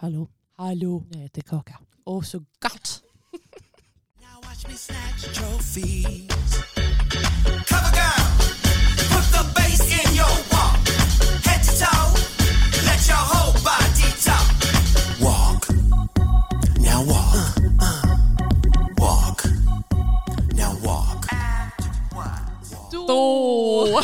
Hallå. Hallå. Jag heter Kaka. Åh, så gott. Now watch me snatch trophies. Cover girl, put the bass in your walk. Head to toe, let your whole body talk. Walk, now walk. Walk, now walk. Då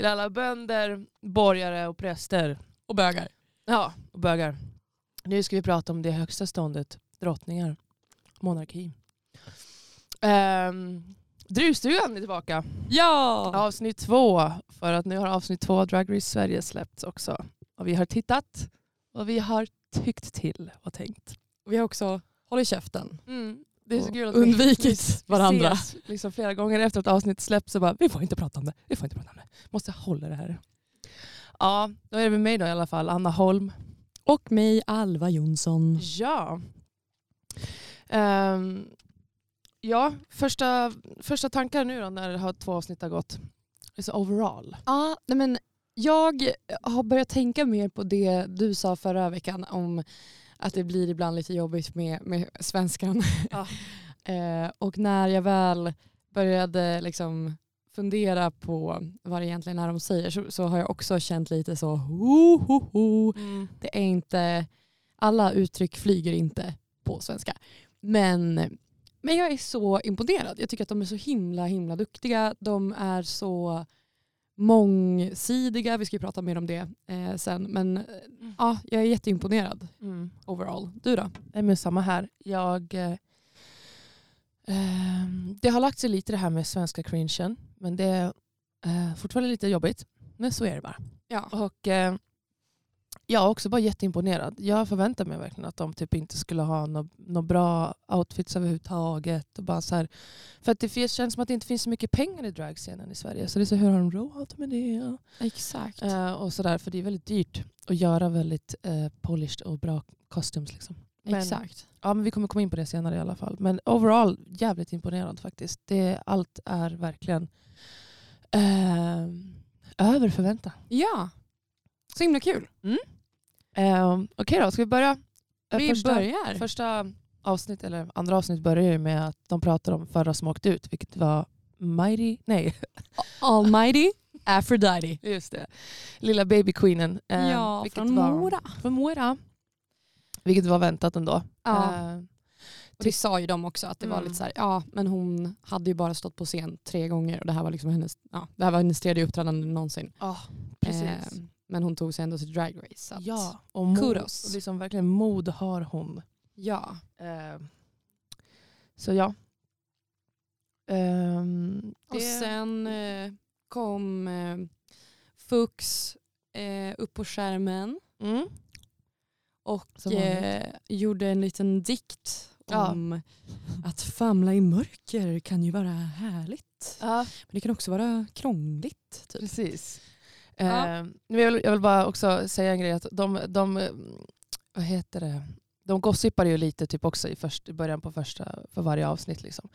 till alla bönder, borgare och präster. Och bögar. Ja, och bögar. Nu ska vi prata om det högsta ståndet, drottningar, monarki. Um, Druvstugan är tillbaka. Ja! Avsnitt två, för att nu har avsnitt två av Drag Race Sverige släppts också. Och vi har tittat och vi har tyckt till och tänkt. Vi har också hållit käften. Det är så kul att undvikit vi, varandra. ses liksom flera gånger efter att avsnitt släpps och bara vi får inte prata om det. Vi får inte prata om det. Måste hålla det här. Ja, då är det med mig då i alla fall, Anna Holm. Och mig, Alva Jonsson. Ja. Ehm, ja, första, första tankar nu då när har två avsnitt har gått. Alltså overall. Ja, nej men jag har börjat tänka mer på det du sa förra veckan om att det blir ibland lite jobbigt med, med svenskan. Ja. eh, och när jag väl började liksom fundera på vad det egentligen är de säger så, så har jag också känt lite så ho, ho, ho. Det är inte, alla uttryck flyger inte på svenska. Men, men jag är så imponerad. Jag tycker att de är så himla himla duktiga. De är så mångsidiga. Vi ska ju prata mer om det eh, sen. Men eh, ja, jag är jätteimponerad Mm. overall. Du då? Nej, men samma här. Jag, eh, ehm, det har lagt sig lite det här med svenska cringen. Men det är eh, fortfarande lite jobbigt. Men så är det bara. Ja. Och eh, jag är också bara jätteimponerad. Jag förväntar mig verkligen att de typ inte skulle ha några nå bra outfits överhuvudtaget. Och bara så här, för att det finns- känns som att det inte finns så mycket pengar i dragscenen i Sverige. Så det är så, hur har de råd med det? Exakt. Eh, och så där, för det är väldigt dyrt att göra väldigt eh, polished och bra costumes. Liksom. Men- Exakt. Ja, men vi kommer komma in på det senare i alla fall. Men overall jävligt imponerad faktiskt. Det, allt är verkligen eh, över förväntan. Ja. Så himla kul. Eh, Okej då, ska vi börja? Eh, Vi första, börjar. Första avsnitt, eller andra avsnitt börjar ju med att de pratar om förra som åkte ut, vilket var Mighty, nej Almighty Aphrodite. just det, lilla babyqueenen. Eh, ja, från var, Mora. Från Mora. Vilket var väntat ändå. Ja. Eh, Och det sa ju de också att det var Mm. lite så här, ja men hon hade ju bara stått på scen tre gånger och det här var liksom hennes, ja, det här var hennes tredje uppträdande någonsin. ja, precis. Eh, men hon tog sig ändå till Drag Race. Ja, och mod, kudos. och liksom verkligen mod har hon. ja. Eh, så ja. Ehm, Och sen eh, kom eh, Fux upp på skärmen Mm. och gjorde en liten dikt Ja. om att famla i mörker kan ju vara härligt. Ja, Men det kan också vara krångligt. Typ. precis. Ja. Men jag, vill, jag vill bara också säga en grej. Att de, de, eh, vad heter det? De gossipade ju lite typ också i, först, i början på första, för varje avsnitt. Liksom.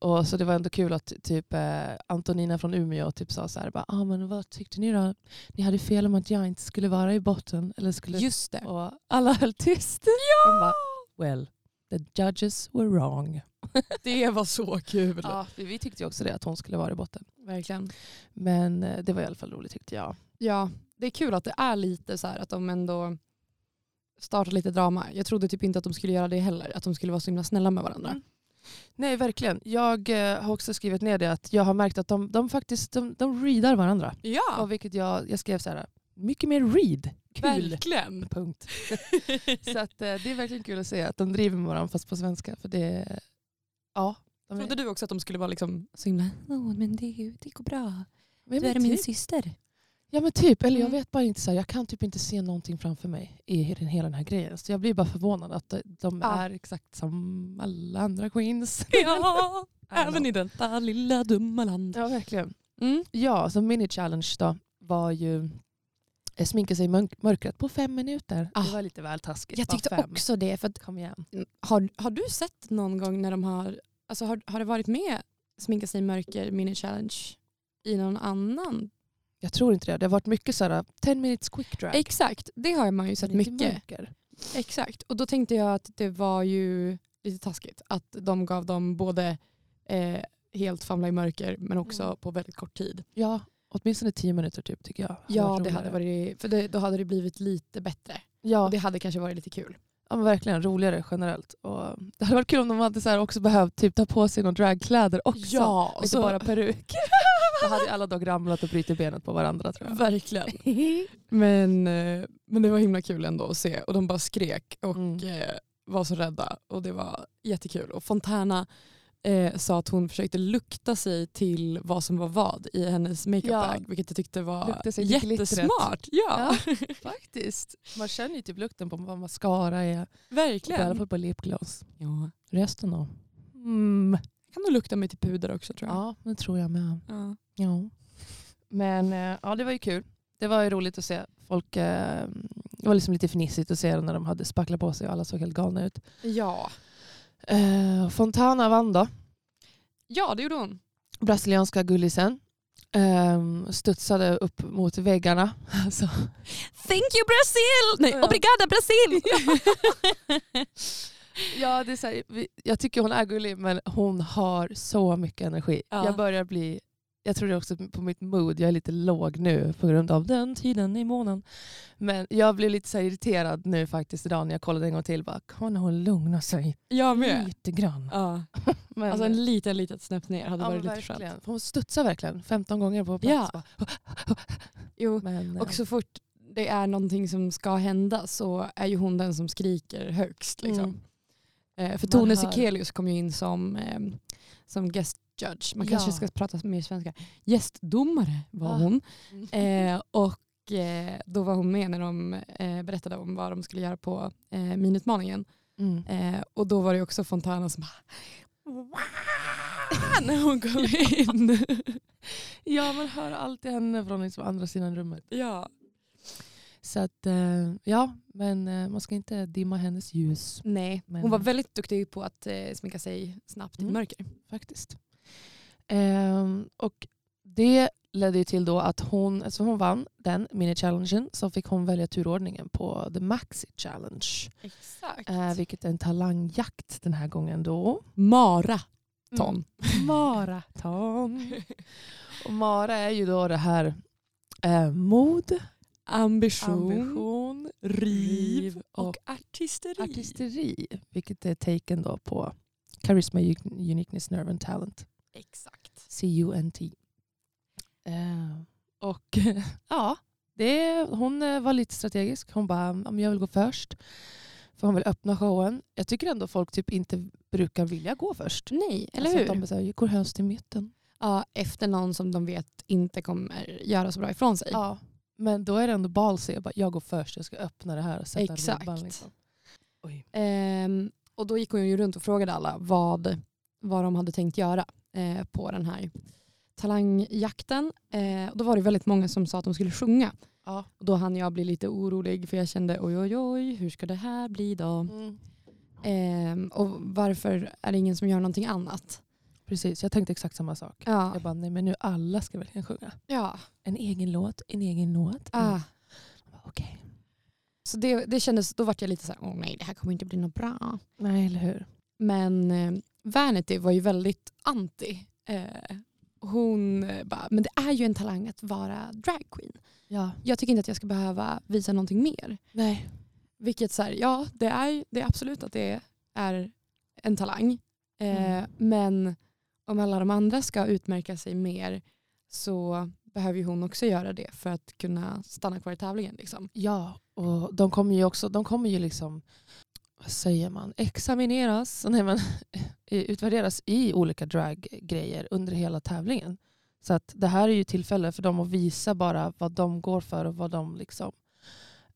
Och så det var ändå kul att typ eh, Antonina från Umeå typ sa så här, bara, ah, men vad tyckte ni då? Ni hade fel om att jag inte skulle vara i botten. Eller skulle, Just det. och alla höll tyst. Ja! Bara, well, the judges were wrong. Det var så kul. Ja, vi, tyckte också det, att hon skulle vara i botten. Verkligen. Men eh, det var i alla fall roligt tyckte jag. Ja, det är kul att det är lite så här att de ändå startar lite drama. Jag trodde typ inte att de skulle göra det heller. Att de skulle vara så himla snälla med varandra. Mm. Nej, verkligen. Jag eh, har också skrivit ner det att jag har märkt att de, de faktiskt de, de readar varandra. Ja, Och vilket jag, jag skrev så här, mycket mer read. Kul. verkligen. Punkt. så att, eh, det är verkligen kul att se att de driver med varandra fast på svenska. För det, ja. De Trodde du också att de skulle vara liksom så himla, oh, men det, det går bra. men, Du är min typ, syster. ja men typ, eller jag Mm. vet bara inte, så här, jag kan typ inte se någonting framför mig i den, hela den här grejen. Så jag blir bara förvånad att de, de Ja. är exakt som alla andra queens. Ja, även know. i detta lilla dumma land. Ja, verkligen. Mm. Ja, så mini-challenge då var ju eh, sminka sig i mörk- mörkret på fem minuter. Ah. Det var lite väl taskigt. Jag tyckte också det. För att, Kom igen. har, har du sett någon gång när de har, alltså har, har det varit med sminka sig i mörker mini challenge i någon annan Jag tror inte det. Det har varit mycket så här 10 minutes quick drag. Exakt, det har man ju sett mycket. mörker. Exakt, och då tänkte jag att det var ju lite taskigt att de gav dem både eh, helt famla i mörker men också Mm. på väldigt kort tid. Ja, åtminstone 10 minuter typ tycker jag. Ja, det hade varit, för det, då hade det blivit lite bättre. Ja, Och det hade kanske varit lite kul. ja men verkligen roligare generellt. Och det hade varit kul om de hade så här också behövt typ, ta på sig några dragkläder också. Ja, Inte bara peruk. Då hade ju alla dock ramlat och brutit benet på varandra tror jag. verkligen. Men, eh, men det var himla kul ändå att se och de bara skrek och Mm. eh, var så rädda och det var jättekul. Och Fontana eh, sa att hon försökte lukta sig till vad som var vad i hennes makeupbag vilket jag tyckte var jättesmart. Ja, faktiskt. Man känner ju typ lukten på vad mascara är. I alla verkligen. fall på lipgloss. Ja. Resten då? Mm. Jag kan nog lukta mig till puder också tror jag. Ja, det tror jag med. Ja. Ja. Men eh, ja, det var ju kul. Det var ju roligt att se folk. Eh, det var liksom lite fnissigt att se när de hade spacklat på sig och alla såg helt galna ut. Ja. Eh, Fontana vann då. ja, det gjorde hon. Brasilianska gullisen. Eh, studsade upp mot väggarna. Alltså, Thank you Brazil! Nej, Ja. obrigada Brasil! ja, det är här, jag tycker hon är gullig men hon har så mycket energi. Ja. Jag börjar bli, jag tror det också på mitt mood, jag är lite låg nu på grund av den tiden i månaden. Men jag blev lite så irriterad nu faktiskt idag när jag kollade en gång till. Bara, kan hon lugna sig Jag med. lite grann? Ja. Men, Alltså en liten litet snäpp ner hade ja, varit lite skönt. verkligen. Hon studsar verkligen 15 gånger på plats. Ja. Jo. Men, eh, Och så fort det är någonting som ska hända så är ju hon den som skriker högst. Liksom. Mm. Eh, för Man Tone. Sekelius kom ju in som, eh, som guest judge. Man kanske Ja. ska prata mer svenska. Gästdomare var Ah. hon. Mm. Eh, och eh, då var hon med när de eh, berättade om vad de skulle göra på eh, minutmaningen. Mm. Eh, och då var det också Fontana som bara när hon kom in. Ja, man hör alltid henne från liksom andra sidan rummet. ja. Så att, eh, ja, men eh, man ska inte dimma hennes ljus Nej, Men- hon var väldigt duktig på att sminka sig snabbt i Mm. mörker. faktiskt. Ehm, och det ledde ju till då att hon, alltså hon vann den mini-challengen så fick hon välja turordningen på The Maxi Challenge. Exakt. Eh, vilket är en talangjakt den här gången då. Maraton. Maraton. Och Mara är ju då det här eh, mod, Ambition, ambition, riv och, och artisteri. artisteri. Vilket är taken då på Charisma, Uniqueness, Nerve and Talent. Exakt. C-U-N-T. Eh, och ja, det, hon eh, var lite strategisk. Hon bara, "Ja, men jag vill gå först. För hon vill öppna showen. Jag tycker ändå folk typ inte brukar vilja gå först. Nej, eller Alltså hur? att de bara så här, går helst i mitten. ja, efter någon som de vet inte kommer göra så bra ifrån sig. Ja, men då är det ändå ballsy. Jag, bara, jag går först, jag ska öppna det här och sätta Exakt. ribban. Liksom. Oj. Ehm, och då gick hon ju runt och frågade alla vad, vad de hade tänkt göra eh, på den här talangjakten. Eh, och då var det väldigt många som sa att de skulle sjunga. Ja. Och då hann jag bli lite orolig för jag kände oj oj oj, hur ska det här bli då? Mm. Ehm, och varför är det ingen som gör någonting annat? Precis, jag tänkte exakt samma sak. Ja. Jag bara, nej men nu alla ska verkligen sjunga. ja. En egen låt, en egen låt. Mm. Ah. Jag bara, Okej. Så det, det kändes, då vart jag lite så här, åh nej det här kommer inte bli något bra. Nej, eller hur? Men eh, Vanity var ju väldigt anti. Eh, hon eh, bara, men det är ju en talang att vara dragqueen. Ja. Jag tycker inte att jag ska behöva visa någonting mer. Nej. Vilket så här, ja det är, det är absolut att det är en talang. Eh, Mm. Men om alla de andra ska utmärka sig mer så behöver ju hon också göra det för att kunna stanna kvar i tävlingen. Liksom. Ja, och de kommer ju också, de kommer ju liksom, vad säger man, examineras, nej men utvärderas i olika draggrejer under hela tävlingen. Så att det här är ju tillfälle för dem att visa bara vad de går för och vad de liksom,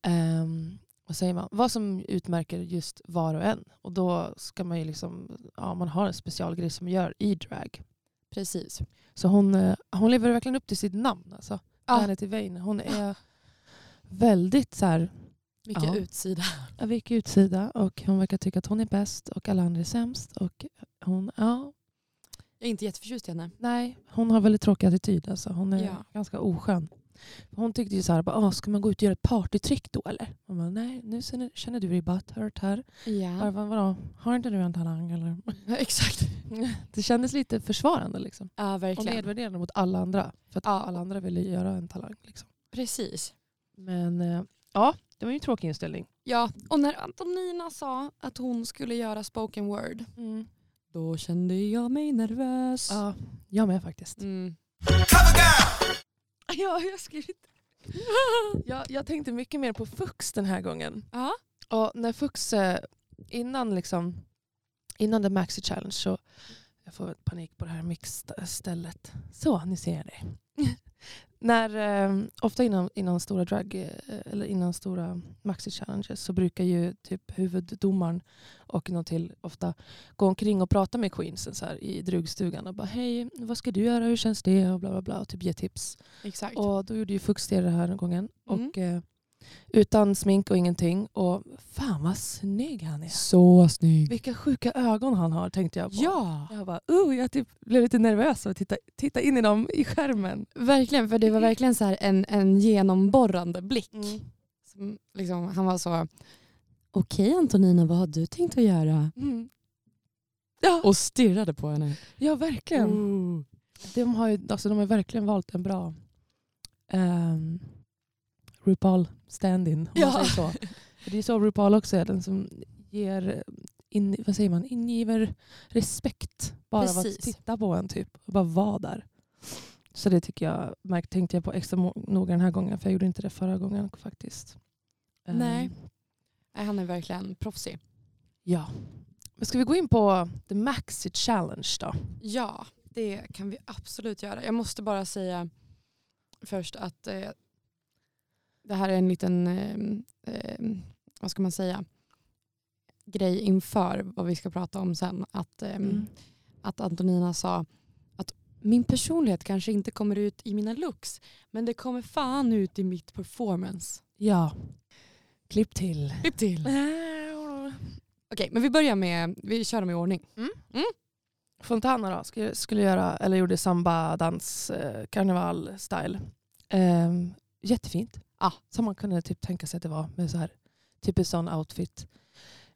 ehm, vad säger man, vad som utmärker just var och en. Och då ska man ju liksom, ja man har en specialgrej som man gör i drag. Precis. Så hon, eh, hon lever verkligen upp till sitt namn. Alltså. Ja. Vane. Hon är väldigt så här, Mycket Ja. utsida. jag vek utsida och hon verkar tycka att hon är bäst och alla andra är sämst. Och hon, ja, Jag är inte jätteförtjust i henne. nej, hon har väldigt tråkig attityd. Alltså. Hon är Ja. ganska oskön. Hon tyckte ju så här, bara, "Ah, ska man gå ut och göra ett partytrick då eller? Man bara, nej, nu känner, du dig butthurt här. Ja. Bara, "Vad- vadå, har inte du en talang eller? Exakt. Det kändes lite försvarande liksom. Ja, Och verkligen. nedvärderande mot alla andra. För att Ja. alla andra ville göra en talang. Liksom. Precis. Men eh, ja, det var ju en tråkig inställning. Ja, och när Antonina sa att hon skulle göra spoken word, då kände jag mig nervös. Ja, jag med faktiskt. Mm. Ja, jag, har skrivit. jag, jag tänkte mycket mer på Fux den här gången. Ja. Och när Fux, eh, innan, liksom, innan The Maxi Challenge så, jag får panik på det här mixstället. Så, ni ser det. när, eh, ofta innan, innan stora drag, eh, eller innan stora Maxi Challenges så brukar ju typ huvuddomaren och någon till ofta gå omkring och prata med queensen så här, i drugstugan och bara hej, vad ska du göra, hur känns det och bla bla bla och typ ge tips. Exakt. Och då gjorde ju Fux det den här gången. Mm. Och, eh, utan smink och ingenting. Och fan vad snygg han är. Så snygg. Vilka sjuka ögon han har tänkte jag på. Ja, Jag bara, uh, jag typ blev lite nervös och titta, titta in i dem i skärmen. verkligen. För det var verkligen så här en, en genomborrande blick. Mm. Som liksom, han var så, okej Antonina, vad har du tänkt att göra? Mm. Ja, Och stirrade på henne. ja, verkligen. Mm. De, har ju, alltså, de har verkligen valt en bra um, RuPaul stand-in. Ja. så. För det är så RuPaul också är, den som ger, in, vad säger man, ingiver respekt bara av att titta på en typ och bara vara där. Så det tycker jag, tänkte jag på extra noga den här gången för jag gjorde inte det förra gången faktiskt. Ehm, Nej. Nej, Han är verkligen proffsig. Ja. Men ska vi gå in på The Maxi Challenge då? Ja, det kan vi absolut göra. Jag måste bara säga först att eh, det här är en liten, eh, vad ska man säga, grej inför vad vi ska prata om sen. Att, eh, Mm. att Antonina sa att min personlighet kanske inte kommer ut i mina looks, men det kommer fan ut i mitt performance. Ja. Klipp till. Klipp till. Okej, men vi börjar med, vi kör dem i ordning. Fontana då, skulle, skulle göra, eller gjorde samba-dans, eh, karneval-style. Eh, jättefint. Ja. Som man kunde typ tänka sig att det var med så här typiskt sån outfit.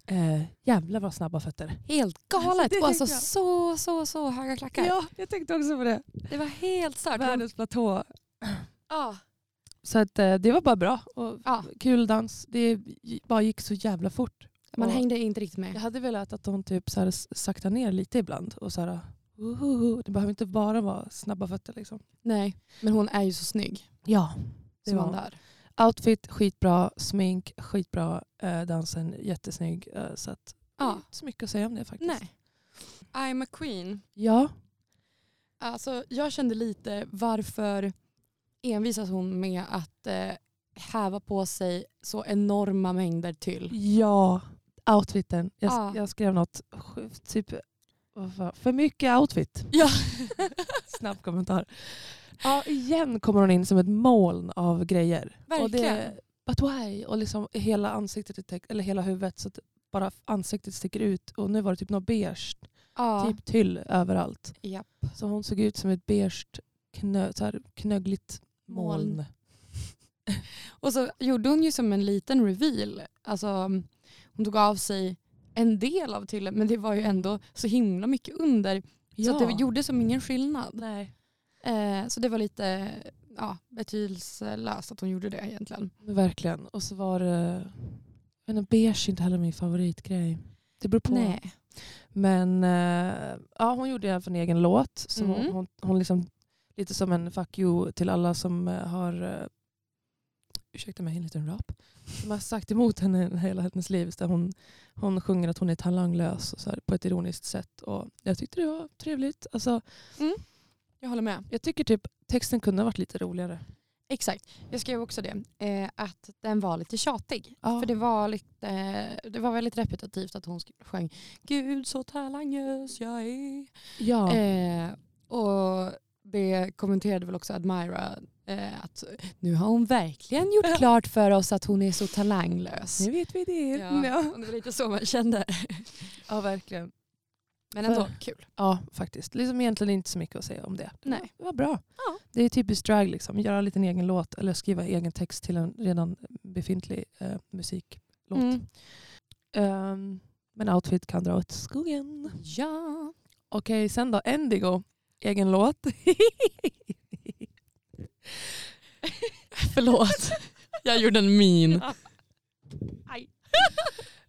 Eh, jävlar vad snabba fötter. Helt galet. Alltså, och alltså jag. så, så, så höga klackar. Ja, jag tänkte också på det. Det var helt stört. Världens platå. Ja. Så att, eh, det var bara bra. Och Ja. Kul dans. Det bara gick så jävla fort. Man Och hängde inte riktigt Jag med. hade velat att de typ så här sakta ner lite ibland. Och så här, uhuhu. Det behöver inte bara vara snabba fötter. Liksom. Nej, men hon är ju så snygg. Ja, det var där. Outfit skitbra, smink skitbra, eh, dansen jättesnygg. Eh, så att, Ja. inte så mycket att säga om det faktiskt. Nej. I'm a queen. Ja, Alltså, jag kände lite varför envisas hon med att eh, häva på sig så enorma mängder tyll. ja, outfiten. Jag, Ja. jag skrev något, typ vad för mycket outfit. Ja. Snabb kommentar. Ja, igen kommer hon in som ett moln av grejer. Och Verkligen. det, but why? Och liksom hela ansiktet, täckt- eller hela huvudet, så att bara ansiktet sticker ut. Och nu var det typ något beige, Ja. typ tyll överallt. Japp. Så hon såg ut som ett beige, knö, så här, knöggligt moln. Moln. Och så gjorde hon ju som en liten reveal. Alltså, hon tog av sig en del av tyllen men det var ju ändå så himla mycket under. Så att det gjorde som ingen skillnad. Nej. Eh, så det var lite ja, betydelselöst att hon gjorde det egentligen. Verkligen. Och så var det... Inte, beige är inte heller min favoritgrej. Det beror på. Nej. Men eh, ja, hon gjorde i alla fall en egen låt. Så Mm. hon, hon, hon liksom, lite som en fuck you till alla som eh, har, ursäkta mig, en liten rap, som har sagt emot henne hela hennes liv. Där hon, hon sjunger att hon är talanglös och så här, på ett ironiskt sätt. Och jag tyckte det var trevligt. Alltså, Jag håller med. jag tycker typ texten kunde ha varit lite roligare. Exakt. Jag skrev också det. Eh, att den var lite tjatig. Ja. För det var, lite, eh, det var väldigt repetitivt att hon sjöng Gud så talanglös jag är. Ja. Eh, och det kommenterade väl också Admira eh, att nu har hon verkligen gjort klart för oss att hon är så talanglös. nu vet vi det. Ja, Ja, det var lite så man kände. ja verkligen. Men ändå För- kul. Ja, faktiskt. Liksom egentligen inte så mycket att säga om det. Nej. Det var bra. Ja. Det är typiskt drag, liksom. göra en liten egen låt eller skriva egen text till en redan befintlig eh, musiklåt. Mm. Ehm, men outfit kan dra åt skogen. Ja. Okej, sen då Endigo. Egen låt. Förlåt. Jag gjorde en min.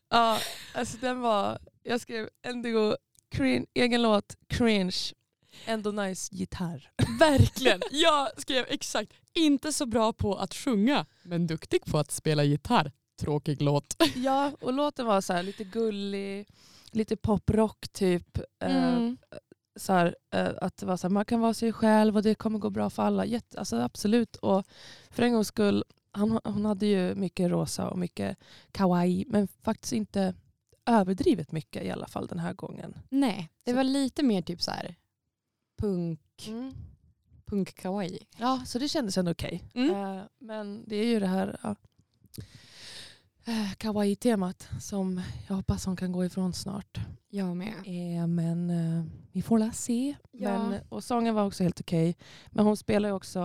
ja, alltså den var... Jag skrev Endigo, crin, egen låt, cringe. Ändå nice gitarr. Verkligen. Jag skrev exakt. Inte så bra på att sjunga, men duktig på att spela gitarr. Tråkig låt. Ja, och låten var så här lite gullig, lite poprock typ. Eh, Mm. så här, eh, att det var så här, man kan vara sig själv och det kommer gå bra för alla. Jätte, alltså absolut. Och för en gångs skull, han, hon hade ju mycket rosa och mycket kawaii, men faktiskt inte överdrivet mycket i alla fall den här gången. Nej, det Så- var lite mer typ så här punk, Mm. punk kawaii. Ja, så det kändes ändå okej. Mm. Eh, men det är ju det här eh, kawaii-temat som jag hoppas hon kan gå ifrån snart. Jag med. Eh, men eh, vi får la se. Ja. Men, och sången var också helt okej. Men hon spelar också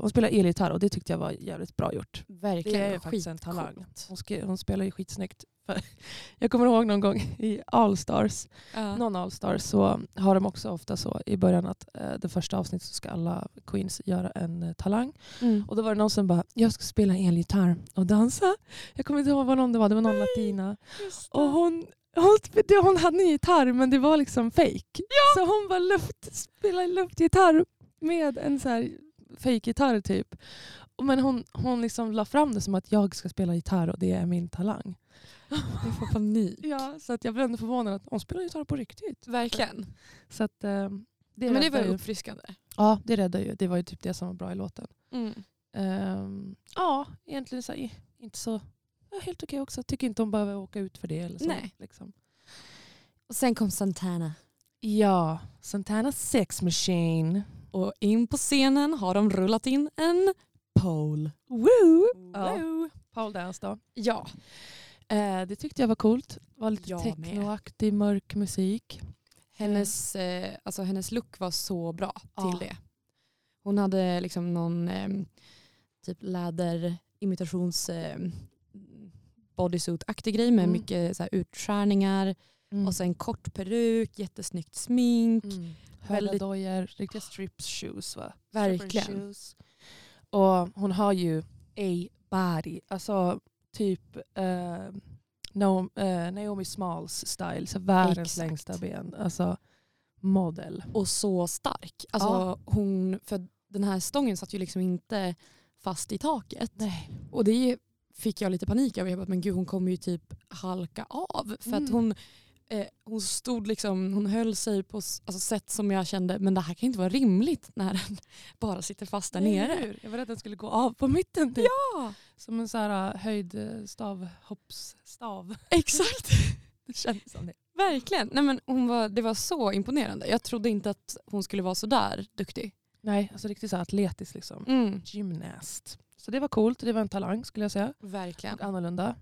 hon spelar elgitarr och det tyckte jag var jävligt bra gjort. Verkligen. Det är ju faktiskt en talang. Hon, hon spelar ju skitsnyggt. Jag kommer ihåg någon gång i Allstars, Ja. någon Allstars så har de också ofta så i början att eh, det första avsnittet så ska alla queens göra en eh, talang. Mm. Och då var det någon som bara, jag ska spela elgitarr och dansa. Jag kommer inte ihåg vad någon det var, det var någon latina. Och hon, hon, hon hade en gitarr men det var liksom fake. Så hon bara luft, spelade luftgitarr med en så här fake-gitarr typ. Men hon, hon liksom la fram det som att jag ska spela gitarr och det är min talang. Jag får panik. Ja, så att jag blev ändå förvånad att hon spelar gitarr på riktigt. Verkligen. Så att, eh, det Men det var ju. uppfriskande. Ja, det räddar ju. Det var ju typ det som var bra i låten. Mm. Ehm, ja, egentligen så här, inte så... Ja, helt okej också. Tycker inte hon behöver åka ut för det. Eller så, Nej. Liksom. Och sen kom Santana. Ja, Santana Sex Machine. Och in på scenen har de rullat in en pole. Woo! Ja. Pole dance då. Ja. Eh, det tyckte jag var coolt. Det var lite Jag technoaktig mörk musik. Hennes, eh, alltså hennes look var så bra Ja. till det. Hon hade liksom någon eh, typ läderimitations eh, bodysuit-aktig grej med Mm. mycket så här, utskärningar Mm. och sen kort peruk, jättesnyggt smink. Mm. Höga Väldigt- dojor, riktiga strips shoes va? Verkligen. Stripper shoes. Och hon har ju a body. Alltså typ eh, eh, Naomi Smalls style. Så världens Exakt. längsta ben. Alltså model. Och så stark. Alltså, Ja. hon, för den här stången satt ju liksom inte fast i taket. Nej. Och det fick jag lite panik över. Jag bara, men gud hon kommer ju typ halka av. För att Mm. hon, eh, hon stod liksom, hon höll sig på alltså, sätt som jag kände, men det här kan inte vara rimligt när den bara sitter fast där Nej, nere. hur? Jag var rädd att den skulle gå av på mitten. Typ. Ja, Som en så här eh, stav, hoppsstav. exakt. Det kändes som det. Verkligen. Nej, men hon var, det var så imponerande. Jag trodde inte att hon skulle vara så där duktig. Nej, alltså riktigt så atletisk liksom. Mm. Gymnast. Så det var coolt. Det var en talang skulle jag säga. Verkligen. Och annorlunda.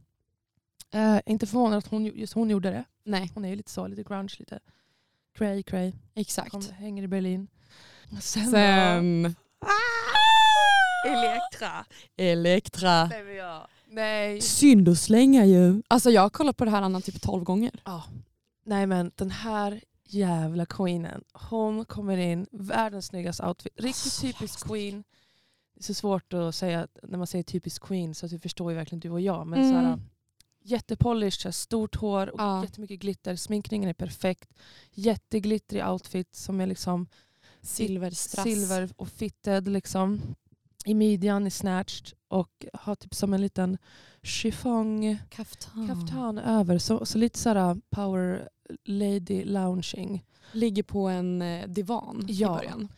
Eh, inte förvånad att hon, just hon gjorde det. Nej, Hon är ju lite så, lite grunge, lite cray cray. exakt. Kom, hänger i Berlin. Sen, Sen... Elektra. Elektra. Nej. Synd att slänga ju. Alltså jag har kollat på det här Anna typ 12 gånger. Ja. Nej men den här jävla queenen. Hon kommer in, världens snyggaste outfit. Riktigt Så typisk queen. Det är så svårt att säga när man säger typisk queen så att du förstår ju verkligen du och jag. Men Mm. så här, jättepolished, stort hår och Ja. jättemycket glitter. Sminkningen är perfekt. Jätteglittrig outfit som är liksom Silverstrass. silver och fitted liksom. I midjan är snatched och har typ som en liten chiffong Kaftan. kaftan över. Så, så lite såhär power lady lounging. Ligger på en eh, divan Ja. i början.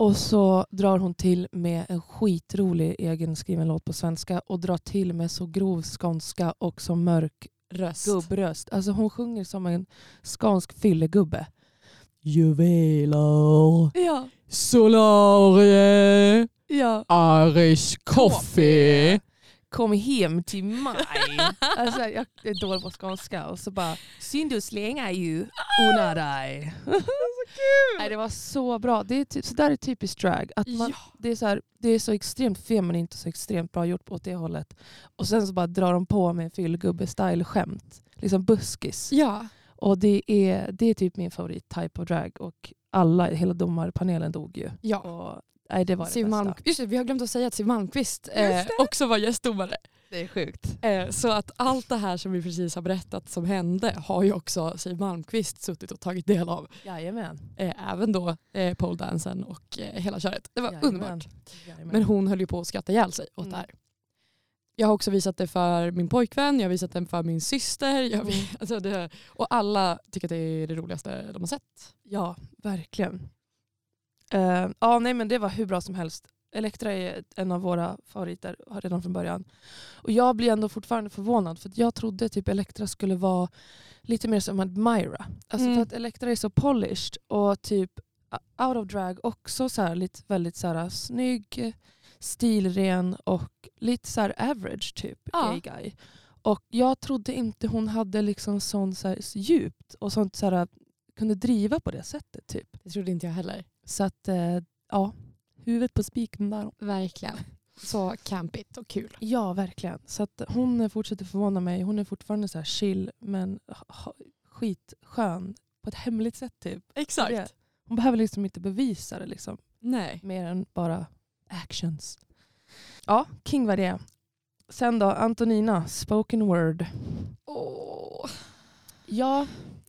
Och så drar hon till med en skitrolig egenskriven låt på svenska och drar till med så grov skånska och så mörk Röst. gubbröst. Alltså hon sjunger som en skånsk fyllegubbe. Juveler. Ja. Solarie. ja. Irish coffee. Kom hem till mig. alltså, jag är dålig på skånska och så bara synd du slänga ju unna dig. Nej, det var så bra. Det är typ, så där är typiskt drag. Att man, Ja. det, är så här, det är så extremt feminint och så extremt bra gjort åt det hållet. Och sen så bara drar de på med fyllgubbe-style-skämt. Liksom buskis. Ja. Och det är, det är typ min favorit type of drag. Och alla, hela domarpanelen dog ju. ja. Och, nej, det var det bästa. Malm, just det, vi har glömt att säga att Siw Malmkvist eh, också var gästdomare. Det är sjukt. Eh, så att allt det här som vi precis har berättat som hände har ju också Siw Malmkvist suttit och tagit del av. Jajamän. Eh, även då eh, poledansen och eh, hela köret. Det var Jajamän. underbart. Jajamän. Men hon höll ju på att skratta ihjäl sig åt Mm. det här. Jag har också visat det för min pojkvän, jag har visat den för min syster. Jag, Mm. alltså det, och alla tycker att det är det roligaste de har sett. Ja, verkligen. Eh, ja, nej, men det var hur bra som helst. Elektra är en av våra favoriter redan från början. Och jag blir ändå fortfarande förvånad för att jag trodde typ Elektra skulle vara lite mer som Admira. Alltså Mm. för att Elektra är så polished och typ uh, out of drag också så här, lite väldigt så här, snygg, stilren och lite så här average typ Ja. gay guy. Och jag trodde inte hon hade liksom sånt så här, djupt och sånt så här, kunde driva på det sättet. typ. Det trodde inte jag heller. Så att, eh, ja, huvudet på spiken där. Verkligen. Så campigt och kul. Ja, verkligen. Så att hon fortsätter förvåna mig. Hon är fortfarande så här chill men skitskön på ett hemligt sätt. Typ. Det- Hon behöver liksom inte bevisa det liksom, Nej. mer än bara actions. Ja, King var det. Sen då, Antonina, spoken word. Åh, Ja,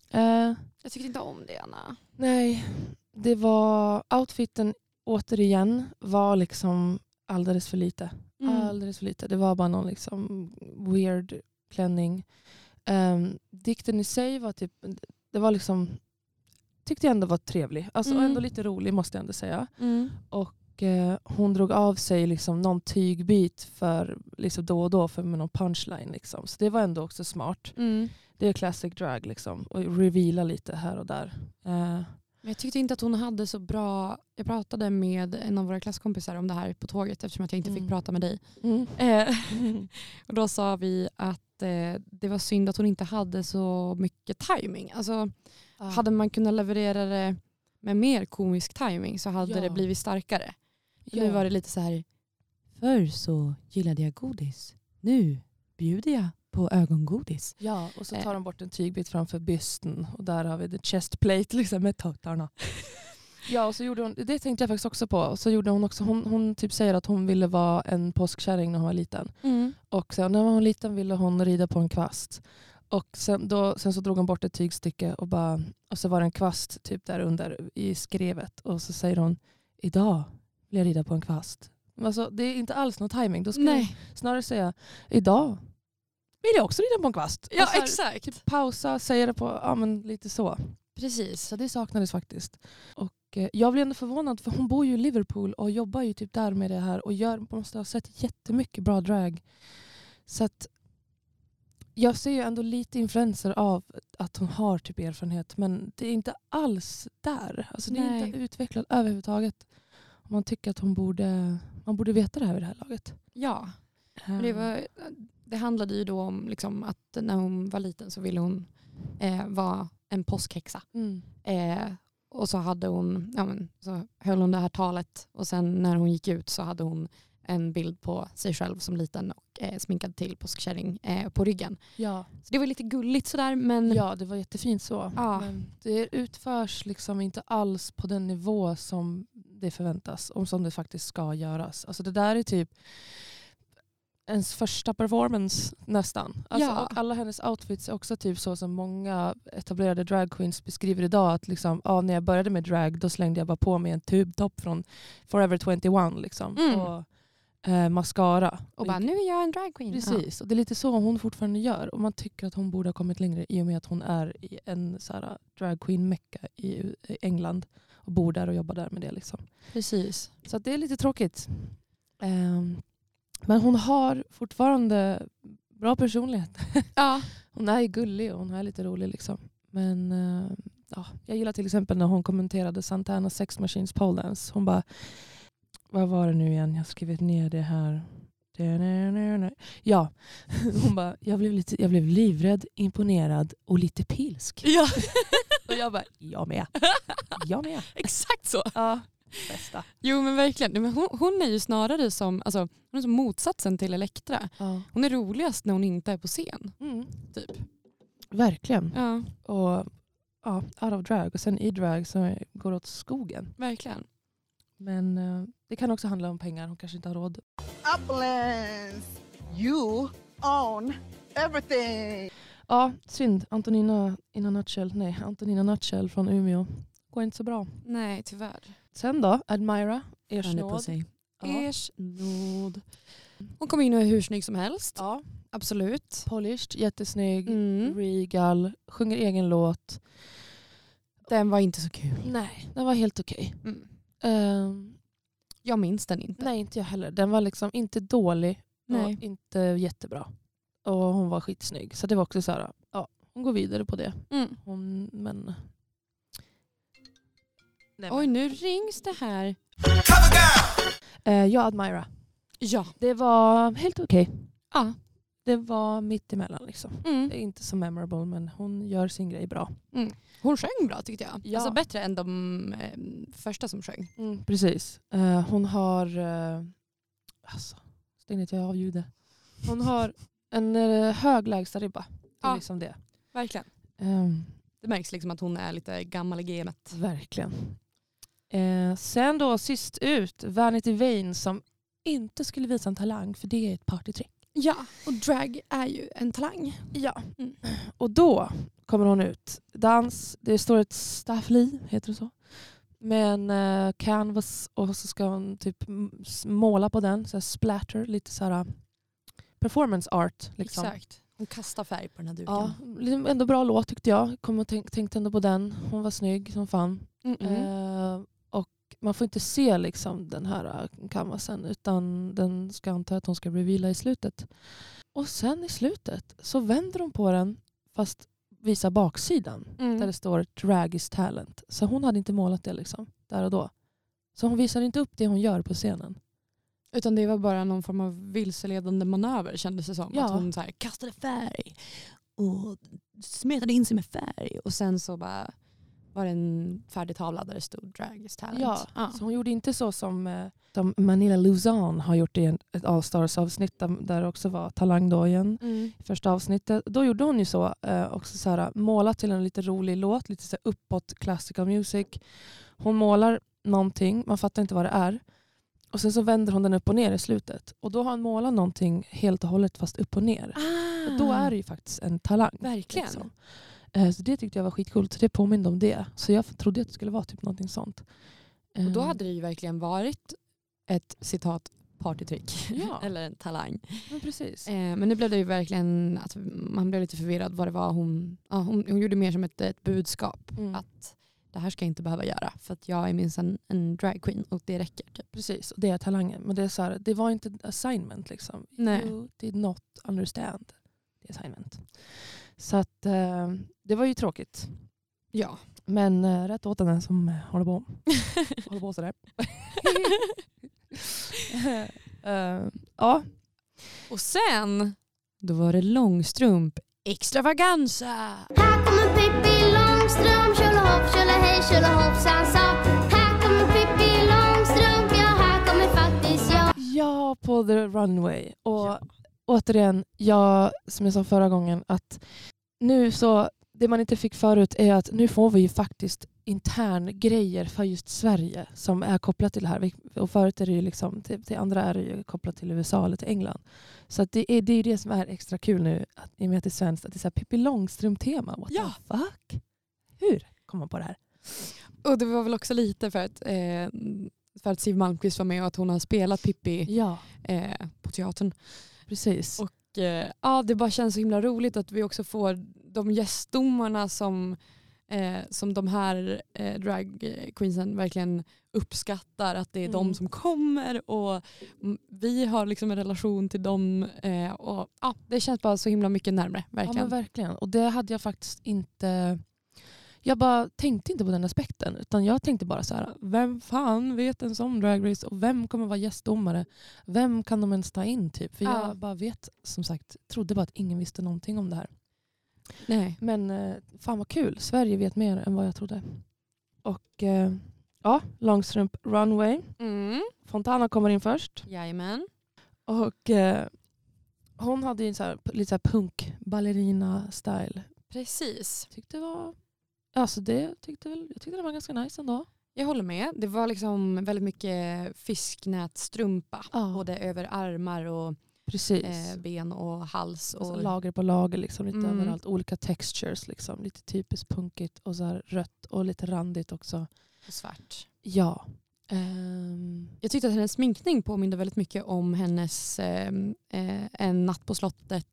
eh, jag tyckte inte om det Anna. nej. Det var, outfiten återigen var liksom alldeles för lite. Mm. Alldeles för lite. Det var bara någon liksom weird klänning. Um, dikten i sig var typ, det var liksom, tyckte jag ändå var trevlig. Alltså Mm. ändå lite rolig måste jag ändå säga. Mm. Och eh, hon drog av sig liksom någon tygbit för liksom då och då för med någon punchline. Liksom. Så det var ändå också smart. Mm. Det är classic drag liksom. Och reveala lite här och där. Eh, Men Jag tyckte inte att hon hade så bra... Jag pratade med en av våra klasskompisar om det här på tåget eftersom att jag inte Mm. fick prata med dig. mm. Eh, och då sa vi att eh, det var synd att hon inte hade så mycket timing. Alltså, Hade man kunnat leverera det med mer komisk timing så hade Ja. det blivit starkare. ja. Nu var det lite så här, förr så gillade jag godis. Nu bjuder jag på ögongodis. Ja, och så Eh. tar de bort en tygbit framför bysten och där har vi the chest plate liksom, med tuttarna. Ja, och så gjorde hon, det tänkte jag faktiskt också på. Och så gjorde hon också, hon, hon typ säger att hon ville vara en påskkärring när hon var liten. Och sen, när hon var liten ville hon rida på en kvast. Och sen, då, sen så drog hon bort ett tygstycke och, bara, och så var det en kvast typ där under i skrevet. Och så säger hon, idag vill jag rida på en kvast. Alltså, det är inte alls någon timing. Då skulle hon Nej, snarare säga, idag vill jag också rida på en kvast. ja här, exakt. pausa, säga det på, ja men lite så. Precis. Så det saknades faktiskt. Och eh, jag blev ändå förvånad för hon bor ju i Liverpool och jobbar ju typ där med det här och gör, måste ha sett jättemycket bra drag. Så att jag ser ju ändå lite influenser av att hon har typ erfarenhet men det är inte alls där. Alltså det är Nej. inte utvecklat överhuvudtaget. Man tycker att hon borde, man borde veta det här vid det här laget. Ja, men det, var, det handlade ju då om liksom att när hon var liten så ville hon eh, vara en påskhäxa. Mm. Eh, och så hade hon, ja men, så höll hon det här talet och sen när hon gick ut så hade hon en bild på sig själv som liten och eh, sminkad till påskkärring eh, på ryggen. Ja. Så det var lite gulligt sådär men Ja, det var jättefint så. Ja. Men det utförs liksom inte alls på den nivå som det förväntas och som det faktiskt ska göras. Alltså det där är typ ens första performance nästan. Alltså, Ja. Och alla hennes outfits är också typ så som många etablerade dragqueens beskriver idag. Att liksom, ja, när jag började med drag då slängde jag bara på mig en tubtopp från Forever 21 liksom. Mm. och eh, mascara. och bara nu är jag en dragqueen. Precis, och det är lite så hon fortfarande gör. Och man tycker att hon borde ha kommit längre i och med att hon är i en så här, drag queen mecka i England och bor där och jobbar där med det. Liksom. Precis. Så det är lite tråkigt. Ehm, men hon har fortfarande bra personlighet. Ja. Hon är gullig och hon är lite rolig. Liksom. Men eh, ja, jag gillar till exempel när hon kommenterade Santana Sex Machines pole dance. Hon bara, vad var det nu igen? Jag har skrivit ner det här. Ja, hon bara, jag blev, lite, jag blev livrädd, imponerad och lite pilsk. Ja, Och jag bara, jag med. Jag med. exakt så. Ja, bästa. Jo men verkligen. Men hon, hon är ju snarare som, alltså, hon är som motsatsen till Elektra. Ja. Hon är roligast när hon inte är på scen. Mm. Typ. Verkligen. Ja, Och ja, out of drag och sen i drag så går åt skogen. verkligen. Men eh, det kan också handla om pengar, hon kanske inte har råd. Uplands, you own everything. Ja, synd. Antonina in a nutshell, nej, Antonina Nutshell från Umeå. Går inte så bra. Nej tyvärr. Sen då, Admira, ers nåd. Hon kommer in och är hur snygg som helst. Ja, Absolut. polished, jättesnygg, Mm. regal, sjunger egen låt. Den var inte så kul. Nej, den var helt okej. Mm. Ehm, Jag minns den inte. nej, inte jag heller. Den var liksom inte dålig Nej. och inte jättebra. Och hon var skitsnygg. Så det var också så här, ja, hon går vidare på det. Mm. Hon, men... Nej, Oj nu rings det här. Eh, ja, Admira. Ja. Det var helt okej. ja. Det var mitt emellan liksom. Mm. Det är inte så memorable men hon gör sin grej bra. Hon sjöng bra tyckte jag. Ja. Alltså bättre än de eh, första som sjöng. precis. Eh, hon har... Uh, alltså, stängde inte jag av ljudet. Hon har en uh, hög lägsta ribba. Det är Ja. liksom det. Verkligen. Ehm, Det märks liksom att hon är lite gammal i gamet. verkligen. Eh, sen då sist ut, Vanity Vane som inte skulle visa en talang för det är ett partytrick. Ja, och drag är ju en talang. Ja. Mm. Och då kommer hon ut. Dans, det står ett staffli, heter det så? Med en eh, canvas och så ska hon typ måla på den, så splatter, lite så här uh, performance art. Liksom. Exakt. Hon kastar färg på den här duken. Ja, liksom ändå bra låt tyckte jag. Kom och tänk, tänkte ändå på den. Hon var snygg som fan. Mm -mm. Eh, och man får inte se liksom den här uh, canvasen utan den ska anta att hon ska reveala i slutet. Och sen i slutet så vänder hon på den fast visar baksidan Mm. där det står drag is talent. Så hon hade inte målat det liksom där och då. Så hon visar inte upp det hon gör på scenen. Utan det var bara någon form av vilseledande manöver kändes det som. Ja. Att hon så här kastade färg och smetade in sig med färg och sen så bara var det en färdig tavla där det stod drag is talent. Ja, Så hon gjorde inte så som, eh, som Manila Luzon har gjort i en, ett Allstars avsnitt där, där det också var talang då igen. Mm. i första avsnittet. Då gjorde hon ju så, eh, också så här, målat till en lite rolig låt, lite så här uppåt classical music. Hon målar någonting, man fattar inte vad det är. Och sen så vänder hon den upp och ner i slutet. Och då har hon målat någonting helt och hållet fast upp och ner. Och då är det ju faktiskt en talang. Verkligen. liksom. Eh, Så det tyckte jag var skitcoolt. Så det påminde om det. Så jag trodde att det skulle vara typ någonting sånt. Och då Eh, hade det ju verkligen varit ett citat partytrick. Ja. Eller en talang. men precis. Eh, men nu blev det ju verkligen att man blev lite förvirrad vad det var hon, ja, hon, hon gjorde mer som ett, ett budskap. Mm. Att det här ska jag inte behöva göra för att jag är minst en, en dragqueen och det räcker. Typ. Precis, och det är talangen. Men det, är så här, det var inte assignment. Liksom. Nej. You did not understand the assignment. Så att, eh, det var ju tråkigt. Ja. Men eh, rätt åt den som eh, håller på, håller på sådär. Eh, ja, Och sen, då var det långstrump extravaganza. Här kommer Pippi Långstrump, tjolahopp, tjolahej, tjolahoppsan sa. Här kommer Pippi Långstrump, ja här kommer faktiskt jag. ja, på the runway. Och återigen, jag, som jag sa förra gången, att nu så, det man inte fick förut är att nu får vi ju faktiskt intern grejer för just Sverige som är kopplat till det här. Och förut är det ju liksom, till, till andra är det ju kopplat till USA eller till England. Så det är det, är det som är extra kul nu, att, i och med att det är svenskt, att det är så här Pippi Långstrump-tema. What Ja. the fuck? Hur kom man på det här? Och det var väl också lite för att, eh, för att Siw Malmkvist var med och att hon har spelat Pippi Ja, eh, på teatern. precis. Och ja, det bara känns så himla roligt att vi också får de gästdomarna som, eh, som de här eh, dragqueensen verkligen uppskattar att det är Mm. de som kommer och vi har liksom en relation till dem eh, och ja, det känns bara så himla mycket närmare Ja, men verkligen. verkligen. Och det hade jag faktiskt inte... jag bara tänkte inte på den aspekten. Utan jag tänkte bara så här, vem fan vet ens om Drag Race och vem kommer vara gästdomare? Vem kan de ens ta in? Typ? För Ja. jag bara vet, som sagt, trodde bara att ingen visste någonting om det här. Nej. Men eh, fan vad kul, Sverige vet mer än vad jag trodde. Och eh, ja, Långstrump Runway. Mm. Fontana kommer in först. Jajamän. Och eh, hon hade ju en så här, lite så här punk ballerina style. Precis. Tyckte det var, alltså det tyckte väl, jag tyckte det var ganska nice ändå. Jag håller med. Det var liksom väldigt mycket fisknätstrumpa. Ja. Både över armar och eh, ben och hals. och så Och, lager på lager, liksom, lite Mm. överallt. Olika textures, liksom. lite typiskt punkigt och så här rött och lite randigt också. och svart. Ja. Ehm, Jag tyckte att hennes sminkning påminde väldigt mycket om hennes eh, eh, En natt på slottet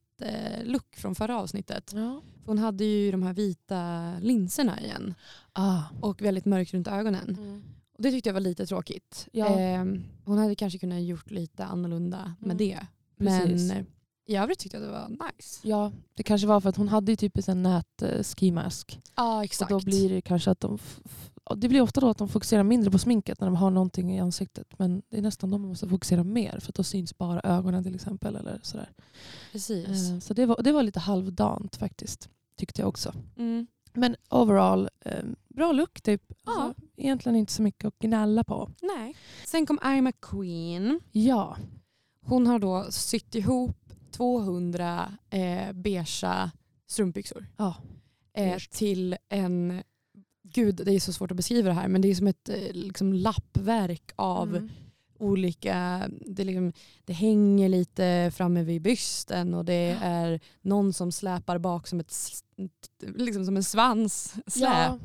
look från förra avsnittet. ja. För hon hade ju de här vita linserna igen Ah. och väldigt mörkt runt ögonen. Mm. Och det tyckte jag var lite tråkigt. Ja. Eh, hon hade kanske kunnat gjort lite annorlunda med Mm. det. Precis. Men eh, i övrigt tyckte jag det var nice. Ja, det kanske var för att hon hade ju typ en nät uh, ski mask. Ja Och exakt. då blir det kanske att de... Det blir ofta då att de fokuserar mindre på sminket när de har någonting i ansiktet. Men det är nästan då man måste fokusera mer för att då syns bara ögonen till exempel. Eller sådär. Precis. Eh, Så det var, det var lite halvdant faktiskt. Tyckte jag också. Mm. Men overall, eh, bra look typ. Ja. Alltså, egentligen inte så mycket att gnälla på. Nej. Sen kom I'm a Queen. Ja, Hon har då sytt ihop 200 eh, beigea strumpbyxor. ja. Eh, till en, gud det är så svårt att beskriva det här, men det är som ett eh, liksom, lappverk av Mm. olika, det, liksom, det hänger lite framme vid bysten och det är någon som släpar bak som, ett, liksom som en svans släp. Ja.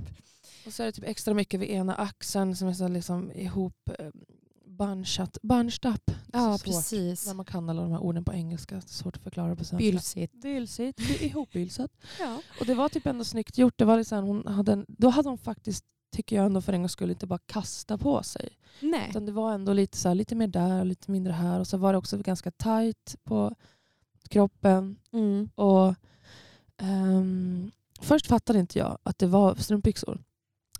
Och så är det typ extra mycket vid ena axeln som är så liksom ihop eh, bunchat, bunched up. Ja, svårt. precis. När man kan alla de här orden på engelska. Svårt att förklara på svenska. Bylsigt. Bylsigt, by- ihopbylsat. Ja. Och det var typ ändå snyggt gjort. Det var liksom, hon hade en, då hade hon faktiskt, tycker jag ändå för en gångs skull, inte bara kasta på sig. Nej. Utan det var ändå lite, så här, lite mer där och lite mindre här. Och så var det också ganska tight på kroppen. Mm. Och ehm, Först fattade inte jag att det var strumpbyxor.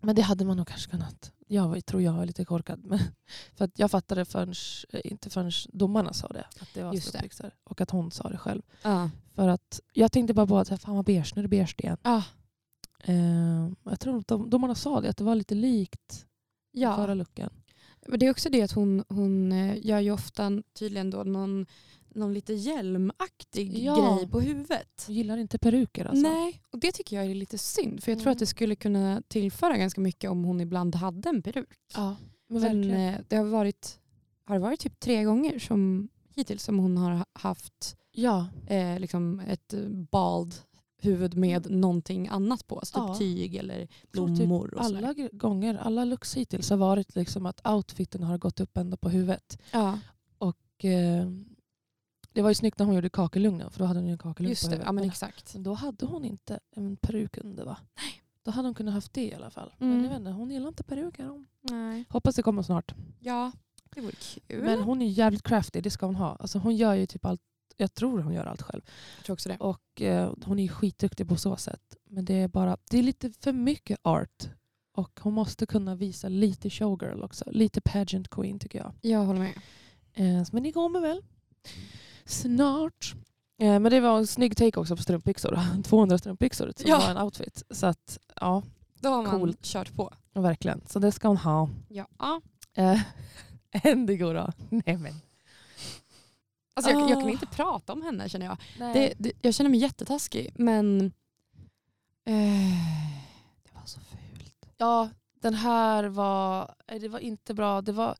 Men det hade man nog kanske kunnat. Jag tror jag är lite korkad. Men, för att jag fattade förrän, inte förrän domarna sa det. Att det var strumpbyxor. Och att hon sa det själv. Ja. För att jag tänkte bara på att fan vad beige, nu är det beige igen. Ja. Ehm, jag tror att de, domarna sa det, att det var lite likt Ja. förra looken. Men det är också det att hon, hon eh, gör ju ofta tydligen då någon, någon lite hjälmaktig Ja. grej på huvudet. Jag gillar inte peruker alltså. Nej, och det tycker jag är lite synd. För jag tror Mm. att det skulle kunna tillföra ganska mycket om hon ibland hade en peruk. Ja, men verkligen. eh, det har varit, har det varit typ tre gånger som, hittills som hon har ha- haft Ja, eh, liksom ett bald huvud med någonting annat på. Alltså typ Ja. tyg eller tror typ blommor. och sådär. alla gånger, alla looks hittills har varit liksom att outfiten har gått upp ända på huvudet. Ja, Och, eh, det var ju snyggt när hon gjorde kakelugnen för då hade hon ju en kakelugn just på det. huvudet. Ja, men exakt. men då hade hon inte en peruk under va? Nej. Då hade hon kunnat haft det i alla fall. Mm. Men jag vet inte, hon gillar inte peruker. Hon. Nej. Hoppas det kommer snart. Ja, det vore kul. Men hon är jävligt crafty, det ska hon ha. Alltså hon gör ju typ allt, jag tror hon gör allt själv. jag tror också det. Och eh, hon är ju skitduktig på så sätt. Men det är bara, det är lite för mycket art. Och hon måste kunna visa lite showgirl också. Lite pageant queen tycker jag. Jag håller med. Eh, men det kommer väl snart. Eh, men det var en snygg take också på strumpbyxor. 200 strumpbyxor som Ja. var en outfit. Så att, ja, Då har man Coolt. kört på. verkligen. Så det ska hon ha. Ja. ja. Eh, Endigo då? Nej men. Alltså jag, jag kan Ah. inte prata om henne känner jag. Det, det, jag känner mig jättetaskig men eh, det var så fult. Ja, den här var, det var inte bra. Det var,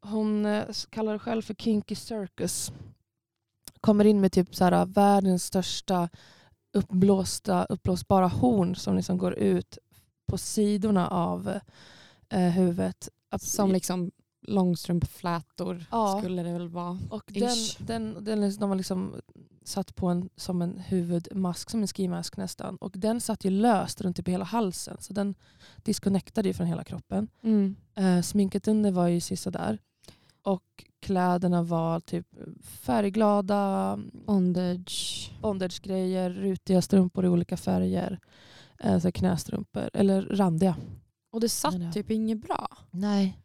hon eh, kallar det själv för Kinky Circus. Kommer in med typ så här, världens största uppblåsta, uppblåsbara horn som liksom går ut på sidorna av eh, huvudet. Som liksom långstrumpflätor Ja. skulle det väl vara. och den, den, den, de har liksom satt på en, som en huvudmask, som en skimask nästan. Och den satt ju löst runt typ hela halsen. Så den disconnectade ju från hela kroppen. Mm. Eh, sminket under var ju där. Och kläderna var typ färgglada, Bondage. bondage-grejer, rutiga strumpor i olika färger. Så här knästrumpor, eller randiga. Och det satt typ inget bra. Nej.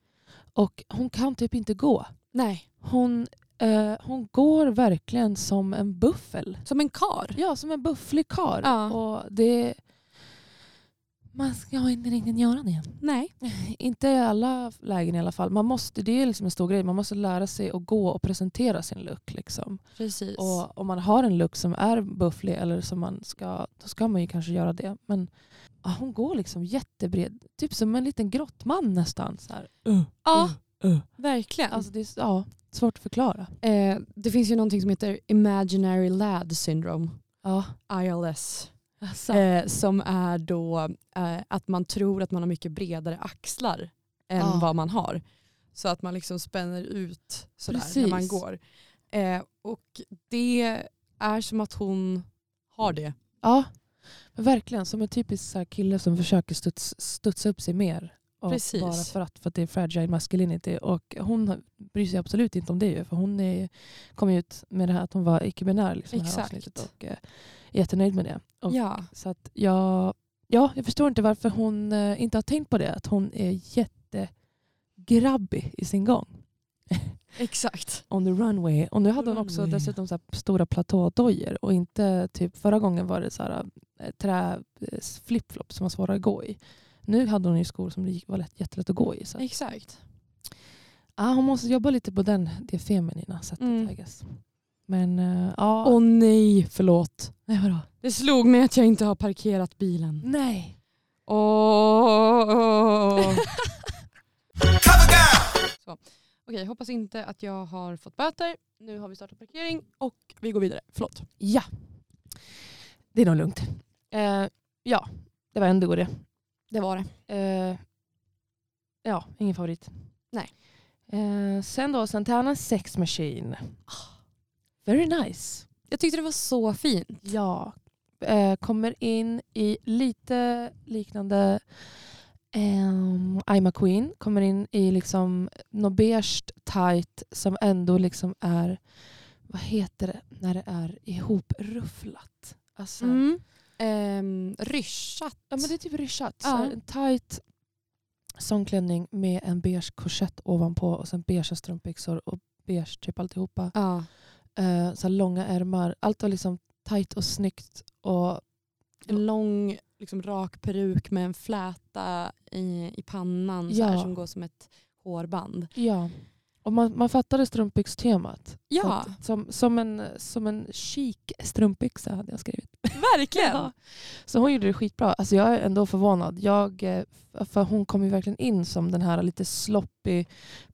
Och hon kan typ inte gå. Nej. Hon, eh, hon går verkligen som en buffel. Som en kar. Ja, som en bufflig kar. Ja. Och det... Man ska inte riktigt göra det. Nej. Inte i alla lägen i alla fall. Man måste, det är liksom en stor grej. Man måste lära sig att gå och presentera sin look. Liksom. Precis. Och om man har en look som är bufflig, eller som man ska, då ska man ju kanske göra det. Men ja, hon går liksom jättebred. Typ som en liten grottman nästan. Så här. Uh, ja, uh, uh. verkligen. Alltså det är ja, svårt att förklara. eh, det finns ju någonting som heter Imaginary Lad Syndrome. Ja. ILS. Alltså. Eh, som är då eh, att man tror att man har mycket bredare axlar än Ja. vad man har. Så att man liksom spänner ut sådär när man Precis. går. Eh, och det är som att hon har det. Ja, men verkligen. Som en typisk kille som försöker studs, studsa upp sig mer. Precis. Bara för att, för att det är fragile masculinity. Och hon bryr sig absolut inte om det. ju, För hon är, kom ut med det här att hon var icke-binär. Liksom, Exakt. och eh, jättenöjd med det. Och, Ja. Så att jag, ja, jag förstår inte varför hon eh, inte har tänkt på det. Att hon är jättegrabbig i sin gång. Exakt. On the runway. Och nu hade hon också dessutom så stora platådojor. Och inte typ förra gången var det så här, eh, trä eh, flipflops som var svåra att gå i. Nu hade hon ju skor som det var lätt, jättelätt att gå i. Så. Exakt. Ja, hon måste jobba lite på den, det feminina sättet. Mm. I guess. Men eh, ja. Åh nej, förlåt. nej, vadå? Det slog mig att jag inte har parkerat bilen. Nej. Åh. Girl. Okej, hoppas inte att jag har fått böter. Nu har vi startat parkering och vi går vidare. Förlåt. Ja. Det är nog lugnt. Eh, ja, det var ändå det. Det var det. Eh, ja, ingen favorit. Nej. Eh, sen då, Santana Sex Machine. Very nice. Jag tyckte det var så fint. Ja. Eh, kommer in i lite liknande um, I'm a Queen. Kommer in i liksom något beige tight som ändå liksom är, vad heter det när det är ihoprufflat? Alltså, Mm. Ehm, ryschat. Ja men det är typ ryschat. Ja. En tight sångklänning med en beige korsett ovanpå och sen beige strumpbyxor och beige typ alltihopa. Ja. Eh, så långa ärmar. Allt var liksom tight och snyggt. Och En lång liksom, rak peruk med en fläta i, i pannan så Ja. här, som går som ett hårband. ja. Och man, man fattade strumpbyxtemat. Så Ja, att, som, som, en, som en chic strumpbyxa hade jag skrivit. verkligen. Ja. Så hon gjorde det skitbra. Alltså jag är ändå förvånad. Jag, eh, för hon kom ju verkligen in som den här lite sloppy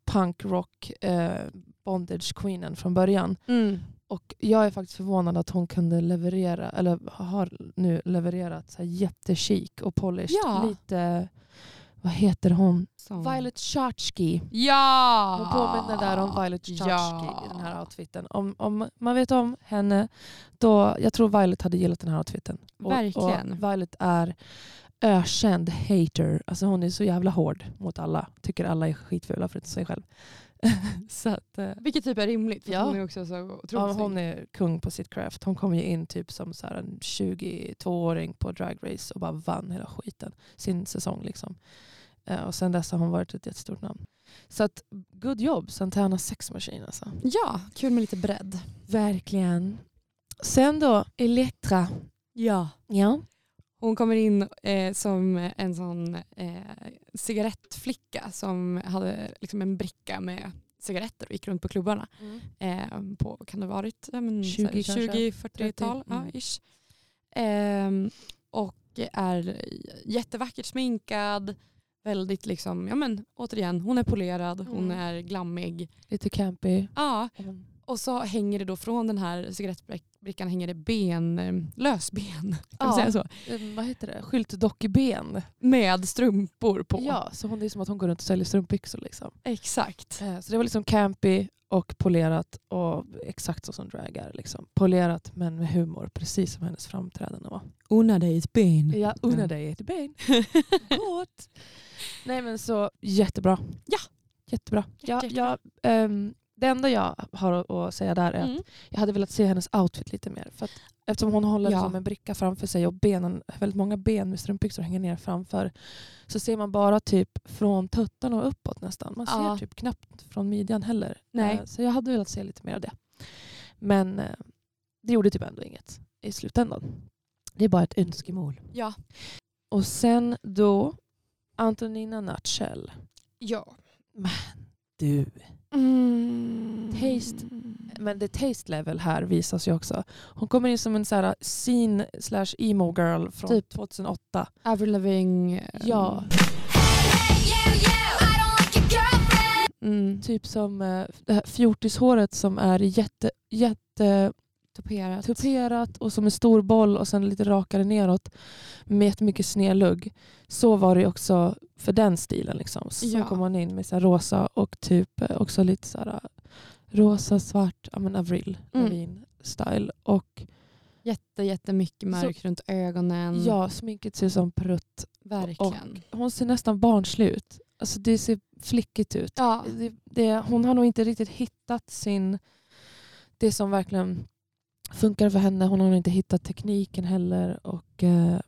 punk rock eh, bondage queenen från början. Mm. Och jag är faktiskt förvånad att hon kunde leverera, eller har nu levererat så här jättechic och polished. Ja. Lite, vad heter hon? Som- Violet Chachki. Ja! Hon påminner där om Violet Chachki Ja. i den här outfiten. Om, om man vet om henne, då, jag tror Violet hade gillat den här outfiten. Och, Verkligen. Och Violet är ökänd hater. Alltså hon är så jävla hård mot alla. Tycker alla är skitfula förutom sig själv. så att, eh, Vilket typ är rimligt för Ja. hon är också så otroligt ja, hon är kung på sitt craft. Hon kom ju in typ som så här en 22-åring på Drag Race och bara vann hela skiten. Sin säsong liksom. Eh, och sen dess har hon varit ett jättestort namn. Så att, good jobb Santana Sex Machine alltså. Ja, kul med lite bredd. Verkligen. Sen då, Elektra. Ja. Ja. Hon kommer in eh, som en sån eh, cigarettflicka som hade liksom en bricka med cigaretter och gick runt på klubbarna. Eh, på, kan det ha varit? Ja, men, 20 så här, kanske? 20-40-tal. Ja, Mm. ish. Ehm, och är jättevackert sminkad. Väldigt liksom, ja men återigen, hon är polerad, hon Mm. är glammig. Lite campy. Ja, och så hänger det då från den här cigarettbrickan hänger det ben, eh, lösben, kan Ja. säga så? Eh, Vad heter det? Skyltdockeben. Med strumpor på. Ja, så hon är som att hon går runt och säljer strumpbyxor. Liksom. Exakt. Eh, Så det var liksom campy och polerat och exakt så som drag är. Liksom. Polerat men med humor, precis som hennes framträdande var. Unna dig ett ben. Jag unnar dig ett ben. Gott. Nej men så jättebra. Ja. Jättebra. Ja, Jätte- ja, ehm, Det enda jag har att- säga där är Mm. att jag hade velat se hennes outfit lite mer. För att, eftersom hon håller Ja. liksom en bricka framför sig och benen, väldigt många ben med strumpbyxor hänger ner framför. Så ser man bara typ från tuttarna och uppåt nästan. Man Ja. ser typ knappt från midjan heller. Nej. Eh, Så jag hade velat se lite mer av det. Men eh, det gjorde typ ändå inget i slutändan. Det är bara ett önskemål. Ja. Och sen då Antonina Nutshell. Ja. Du. Mm. Taste. Men the taste level här visas ju också. Hon kommer in som en så här scene slash emo girl från Typ. 2008. Avril Lavigne. eh, Ja, Mm. typ som eh, det här fjortishåret som är jätte, jätte Tuperat. tuperat och som en stor boll och sen lite rakare neråt med jättemycket snedlugg. Så var det också för den stilen. Liksom. Så Ja. kom man in med så rosa och typ eh, också lite så här eh, rosa, svart, ja men Avril Mm. Lavigne style. Och Jätte, jättemycket mörk runt ögonen. ja, sminket ser ut som prutt. Verkligen. Hon ser nästan barnslig ut. Alltså det ser flickigt ut. Ja. Det, det, hon har nog inte riktigt hittat sin... Det som verkligen funkar för henne. Hon har inte hittat tekniken heller. Och eh,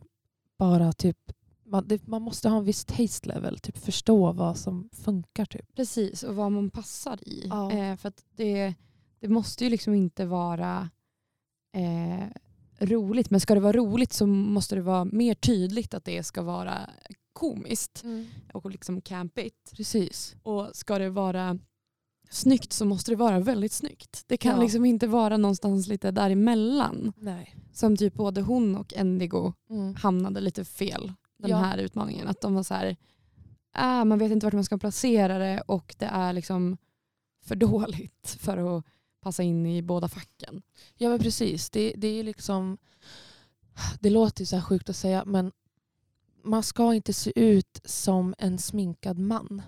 bara typ... Man, det, man måste ha en viss taste level. Typ förstå vad som funkar. Typ. Precis, och vad man passar i. Ja. Eh, för det, det måste ju liksom inte vara eh, roligt. Men ska det vara roligt så måste det vara mer tydligt att det ska vara komiskt och liksom campigt. Precis. Och ska det vara snyggt så måste det vara väldigt snyggt. Det kan Ja. liksom inte vara någonstans lite däremellan. Nej. Som typ både hon och Endigo Mm. hamnade lite fel den Ja. här utmaningen. Att de var så här, ah, man vet inte vart man ska placera det och det är liksom för dåligt för att passa in i båda facken. Ja men precis. Det, det är liksom... Det låter ju så här sjukt att säga men man ska inte se ut som en sminkad man.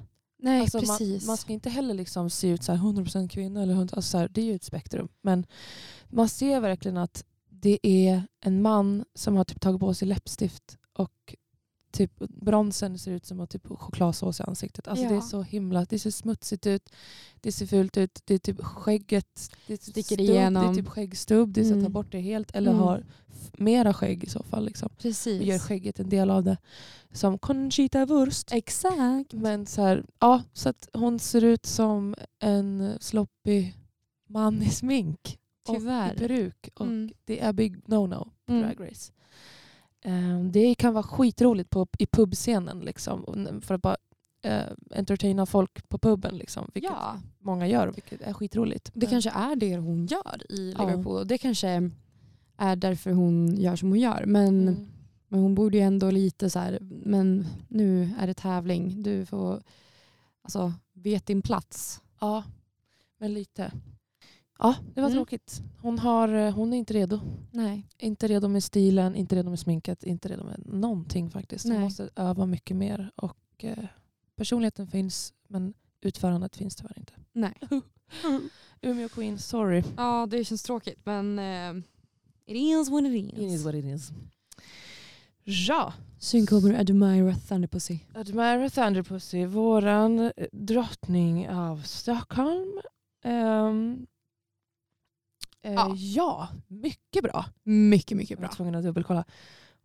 Nej, Alltså, precis. Man, man ska inte heller liksom se ut så här 100% kvinna. Eller 100, alltså så här, det är ju ett spektrum. Men man ser verkligen att det är en man som har typ tagit på sig läppstift och typ bronsen ser ut som att typ chokladsås i ansiktet. Alltså Ja. Det är så himla, det ser smutsigt ut, det ser fult ut, det är typ skägget det är typ Sticker stubb, igenom. Det är typ skäggstubb, det är så att ta Mm. bort det helt. Eller Mm. har f- mera skägg i så fall. Liksom. precis. Och gör skägget en del av det. Som Conchita Wurst. Exakt. Men så här, ja, så att hon ser ut som en sloppig man i smink. Och i Tyvärr. peruk. Och Mm. det är big no-no på Mm. Drag Race. Ehm, det kan vara skitroligt på, i pubscenen liksom, för att bara uh, entertaina folk på puben. Liksom, vilket Ja, många gör, vilket är skitroligt. det Men- kanske är det hon gör i Ja. Liverpool. Och det kanske är därför hon gör som hon gör. Men, Mm. men hon borde ju ändå lite så här, men nu är det tävling. Du får, alltså, vet din plats. Ja, men lite. Ja, det var Mm. tråkigt. Hon, har, eh, hon är inte redo. Nej. Inte redo med stilen, inte redo med sminket, inte redo med någonting faktiskt. Hon Nej. måste öva mycket mer. Och eh, personligheten finns, men utförandet finns tyvärr inte. Nej. Umeå Queen, sorry. Ja, det känns tråkigt men eh, it is what it is. what it is. Ja, Sen kommer Admira Thunderpussy. Admira Thunderpussy, våran drottning av Stockholm. Ehm, eh, Ja. ja, mycket bra. Mycket, mycket Jag var bra. tvungen att dubbelkolla.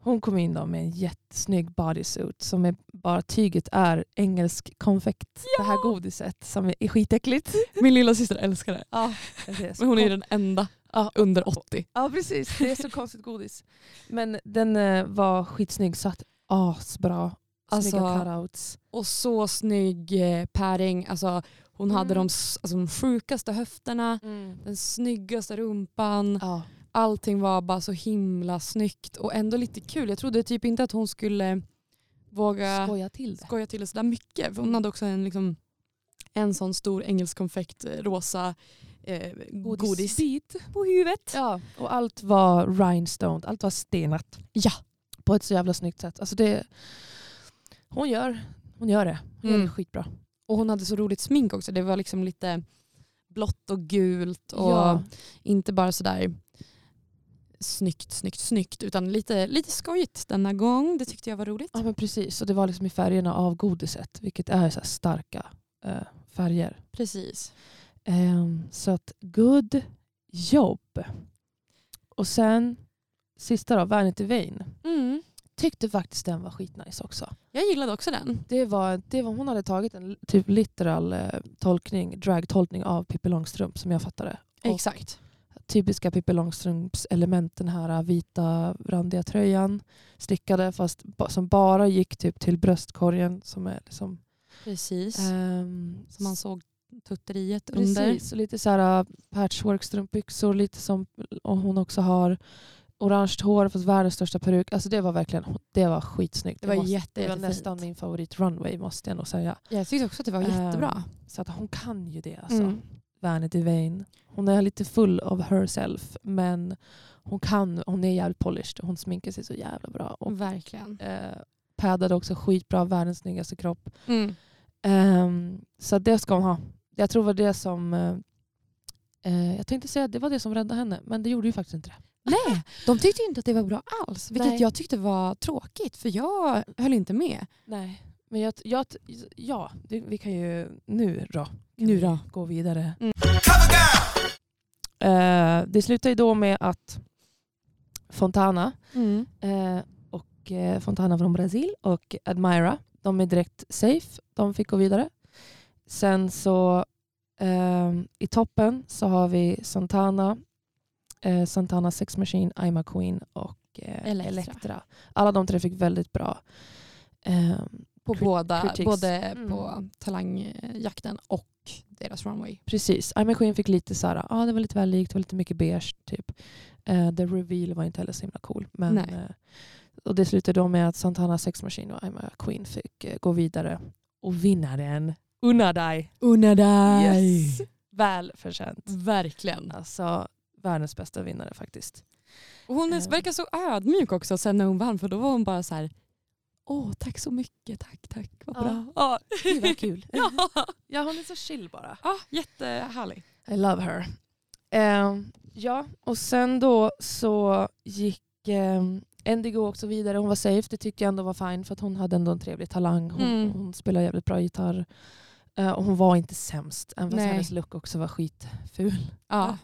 Hon kom in då med en jättesnygg bodysuit som är bara tyget är engelsk konfekt. Det här godiset som är skitäckligt. Min lilla syster älskar det. Ja, det Men hon är den enda ja, under 80. ja precis, det är så konstigt godis. Men den eh, var skitsnygg, satt asbra. Alltså- Snygga cutouts. Och så snygg eh, padding. Alltså, hon hade Mm. de, alltså, de sjukaste höfterna, den snyggaste rumpan. Ja. Allting var bara så himla snyggt och ändå lite kul. Jag trodde typ inte att hon skulle våga Skoja till det. skoja till det sådär mycket. För hon hade också en, liksom, en sån stor engelsk konfekt, eh, rosa eh, godis. på huvudet. Ja, och allt var rhinestone, allt var stenat. Ja. På ett så jävla snyggt sätt. Alltså det, hon, gör, hon gör det. Hon gör Mm. det skitbra. Och hon hade så roligt smink också. Det var liksom lite blått och gult och Ja. inte bara sådär snyggt, snyggt, snyggt utan lite, lite skojigt denna gång. Det tyckte jag var roligt. Ja men precis, och det var liksom i färgerna av godiset, vilket är så starka eh, färger. Precis. Ehm, så att good jobb. Och sen sista då, Vanity Vain. Mm. Tyckte faktiskt den var skitnice också. Jag gillade också den. Det var, det var, hon hade tagit en typ literal eh, tolkning, drag-tolkning av Pippi Långstrump som jag fattade. Och Exakt. typiska Pippi Långstrumps element, den här vita randiga tröjan, stickade fast som bara gick typ till bröstkorgen som är liksom Precis. ehm, Som man såg tutteriet under. Precis, och lite så här patchwork strumpbyxor, lite som hon också har. Orange hår fast världens största peruk. Alltså det var verkligen det var skitsnyggt. Det var måste, jätte, det var nästan min favorit runway måste jag nog säga. Jag tyckte också att det var Ehm, jättebra. Så att hon kan ju det alltså. Mm. Vanity Vain. Hon är lite full of herself men hon kan, hon är jävligt polished. Hon sminkar sig så jävla bra. Och Verkligen. eh, paddade också skitbra, världens snyggaste kropp. Mm. Ehm, så det ska hon ha. Jag tror det var det som... eh, eh, jag tänkte säga att det var det som räddade henne, men det gjorde ju faktiskt inte det. Nej, de tyckte inte att det var bra alls. Vilket Nej. jag tyckte var tråkigt för jag höll inte med. Nej. Men jag, jag, ja, vi kan ju nu då, Nu då. gå vidare. Girl. Eh, det slutar ju då med att Fontana Mm. eh, och eh, Fontana från Brasil och Admira, de är direkt safe. De fick gå vidare. Sen så eh, i toppen så har vi Santana, eh, Santana Sex Machine, I'm a Queen och eh, Elektra. Elektra. Alla de tre fick väldigt bra. Eh, På båda, critics. både Mm. på talangjakten och deras runway. precis, I'm a Queen fick lite så här, ah, det var lite väl likt, det var lite mycket beige typ. Eh, the reveal var inte heller så himla cool. Men, Nej. eh, och det slutade då med att Santana Sex Machine och I'm a Queen fick eh, gå vidare. Och vinnaren, unna dig. Unna dig! Yes. Väl förtjänt. Verkligen. Alltså världens bästa vinnare faktiskt. Och hon Eh. verkar så ödmjuk också sen när hon vann för då var hon bara så här. Åh, tack så mycket. Tack, tack. Vad Ja. bra. Ja. Gud vad kul. ja. ja, hon är så chill bara. ja, jättehärlig. I love her. Ehm, ja, och sen då så gick um, Endigo också vidare. Hon var safe, det tyckte jag ändå var fine för att hon hade ändå en trevlig talang. Hon, Mm. hon spelar jävligt bra gitarr. Eh, och hon var inte sämst, även fast hennes look också var skitful Ja.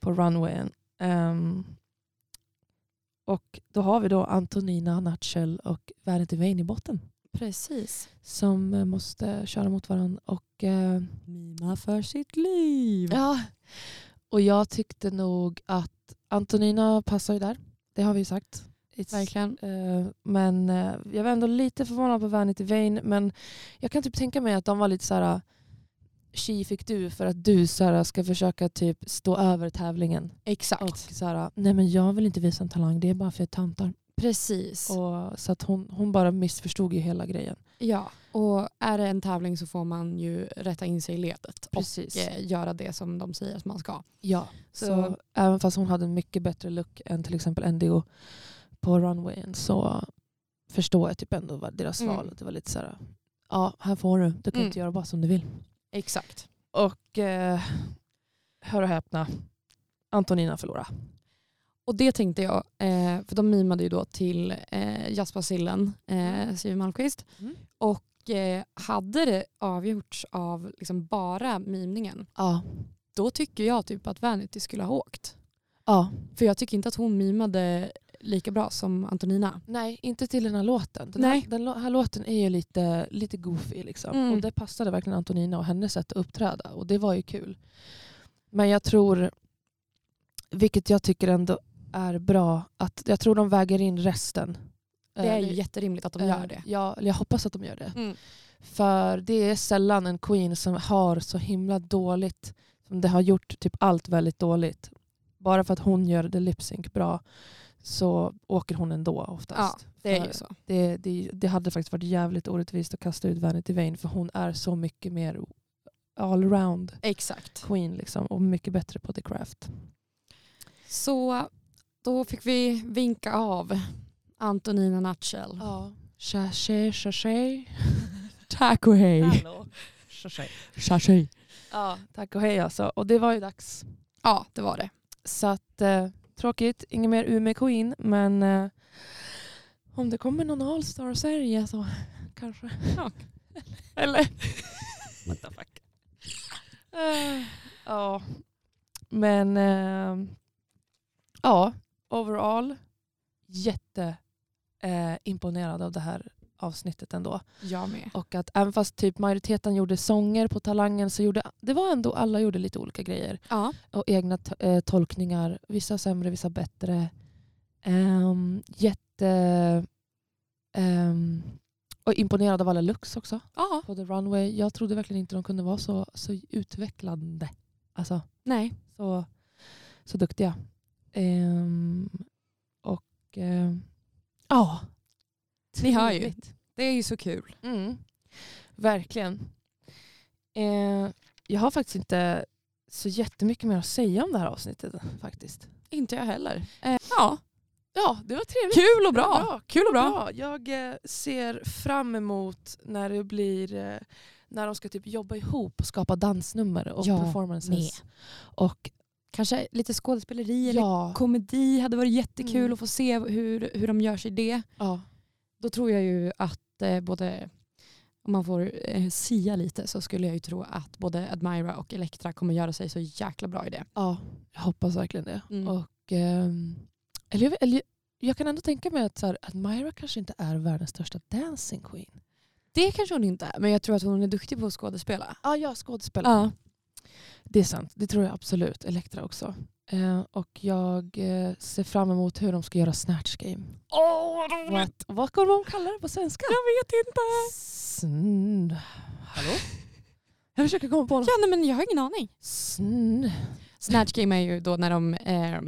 På runwayen. Ehm, och då har vi då Antonina Nutshell och Vanity Vain i botten Precis. som eh, måste köra mot varandra. Och, eh, Mima för sitt liv. Ja, och jag tyckte nog att Antonina passar ju där. Det har vi ju sagt. It's, Verkligen. eh, men eh, jag var ändå lite förvånad på Vanity Vain. Men jag kan typ tänka mig att de var lite så här. Tji fick du för att du här, ska försöka typ stå över tävlingen. Exakt. Och här, nej men jag vill inte visa en talang, det är bara för jag töntar. Precis. Och, så att hon, hon bara missförstod ju hela grejen. Ja, och är det en tävling så får man ju rätta in sig i ledet Precis. och eh, göra det som de säger att man ska. Ja, så, Så- även fast hon hade en mycket bättre look än till exempel NDO på runwayen så förstår jag typ ändå vad deras Mm. val. Det var lite så här, ja här får du, du kan Mm. inte göra bara som du vill. Exakt. Och eh, hör och häpna, Antonina förlorade. Och det tänkte jag, eh, för de mimade ju då till eh, jazzbasillen eh, Siw Malmkvist. Mm. Och eh, hade det avgjorts av liksom bara mimningen, Ja. då tycker jag typ att Vanity skulle ha åkt. ja. För jag tycker inte att hon mimade lika bra som Antonina. Nej, inte till den här låten. Den, Nej. Här, den här låten är ju lite, lite goofy. Liksom. Mm. Och det passade verkligen Antonina och hennes sätt att uppträda. Och det var ju kul. Men jag tror, vilket jag tycker ändå är bra, att jag tror de väger in resten. Det är Eh, ju jätterimligt att de eh, gör det. Ja, jag hoppas att de gör det. Mm. För det är sällan en queen som har så himla dåligt, som det har gjort typ allt väldigt dåligt. Bara för att hon gör det lip-sync bra så åker hon ändå oftast. Det är ju så. det, det, det hade faktiskt varit jävligt orättvist att kasta ut Vanity Vain för hon är så mycket mer allround Exakt. queen liksom, och mycket bättre på the craft. Så då fick vi vinka av Antonina Nutshell. Ja. Sashay, sashay. Tack och hej. Sashay. Ja, tack och hej alltså. Och det var ju dags. Ja, det var det. Så att, eh, tråkigt, ingen mer Umeå Queen, men eh, om det kommer någon All-star-serie så kanske. Ja. Eller? What the fuck. Eh, Ja. Men eh, ja, overall jätte eh, imponerad av det här avsnittet ändå. Jag med. Och att även fast typ majoriteten gjorde sånger på Talangen så gjorde det var ändå alla gjorde lite olika grejer. Ja. Och egna eh, tolkningar. Vissa sämre, vissa bättre. Ehm, jätte... ehm, och imponerad av alla looks också ja. på The Runway. Jag trodde verkligen inte de kunde vara så, så utvecklande. Alltså, Nej. så, så duktiga. Ehm, och ehm, ja. Ni hör ju. Det är ju så kul. Mm. Verkligen. Eh, jag har faktiskt inte så jättemycket mer att säga om det här avsnittet faktiskt. Inte jag heller. Eh, ja, Ja, det var trevligt. kul och bra. var Kul och bra. Jag eh, ser fram emot när det blir eh, när de ska typ jobba ihop och skapa dansnummer och Ja, performances. med. Och Kanske lite skådespeleri eller ja, komedi hade varit jättekul Mm. att få se hur, hur de gör sig det. ja, Då tror jag ju att eh, både, om man får eh, sia lite så skulle jag ju tro att både Admira och Elektra kommer göra sig så jäkla bra i det. ja, jag hoppas verkligen det. Mm. Och, ehm, eller, jag, eller jag kan ändå tänka mig att, så här, att Myra kanske inte är världens största dancing queen. Det kanske hon inte är, men jag tror att hon är duktig på att skådespela. Ah, ja, skådespelare. Ja. Det är sant, det tror jag absolut. Elektra också. Eh, och jag eh, ser fram emot hur de ska göra Snatch Game. Åh, vad Vad, vad kommer de kalla det på svenska? Jag vet inte. Sn... Hallå? Jag försöker komma på något. Ja, nej, men jag har ingen aning. Sn... Snatch game är ju då när de eh,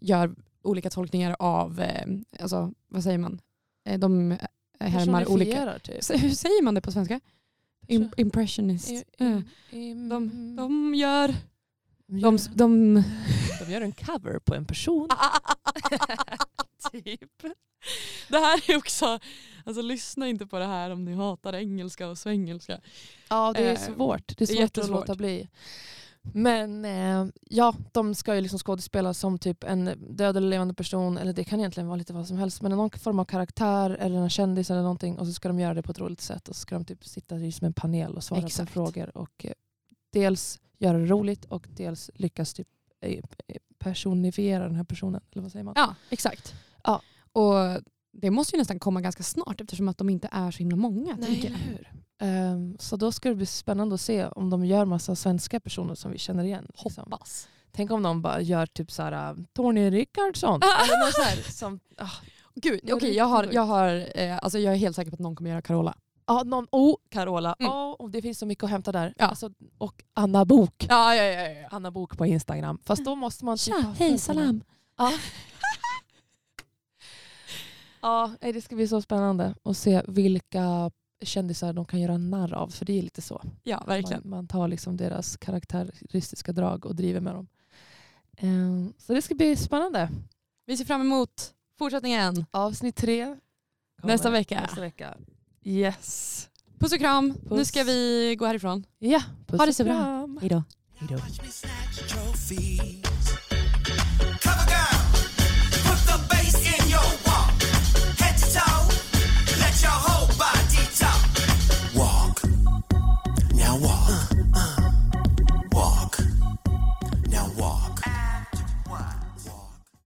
gör olika tolkningar av, eh, alltså, vad säger man? Eh, de härmar olika... Typ. Hur säger man det på svenska? Im- impressionist. I- i- im- de, de gör... de, De, de, gör en cover på en person. typ. Det här är också, alltså lyssna inte på det här om ni hatar engelska och svengelska. Ja, det är Eh, svårt. Det är svårt att jättesvårt. låta bli. Men eh, ja, de ska ju liksom skådespela som typ en död eller levande person. Eller det kan egentligen vara lite vad som helst. Men någon form av karaktär eller en kändis eller någonting. Och så ska de göra det på ett roligt sätt. Och så ska de typ sitta i som en panel och svara Exakt. på frågor. Och eh, dels göra det roligt och dels lyckas typ eh, personifiera den här personen. Eller vad säger man? Ja, exakt. Ja. Och det måste ju nästan komma ganska snart eftersom att de inte är så himla många. Nej, hur? Ehm, så då ska det bli spännande att se om de gör massa svenska personer som vi känner igen. liksom. Hoppas. Tänk om de bara gör typ såhär Tony Rickardsson. Eller något så här, som, ah, Gud, okej jag, har, jag, har, eh, alltså jag är helt säker på att någon kommer göra Carola. Ah, någon, oh, Carola. Mm. Oh, det finns så mycket att hämta där. Ja. Alltså, och Anna Bok. Ja, ja, ja. ja. Anna Bok på Instagram. Fast då måste man... typ Tja, ha hej salam. Ja. ja, det ska bli så spännande att se vilka kändisar de kan göra narr av. För det är lite så. Ja, verkligen. Man, man tar liksom deras karaktäristiska drag och driver med dem. Ehm, så det ska bli spännande. Vi ser fram emot fortsättningen Avsnitt tre. nästa vecka. Nästa vecka. Yes. Puss och kram. Nu Puss. ska vi gå härifrån. Ja, puss Ha det och så bra. Hej då.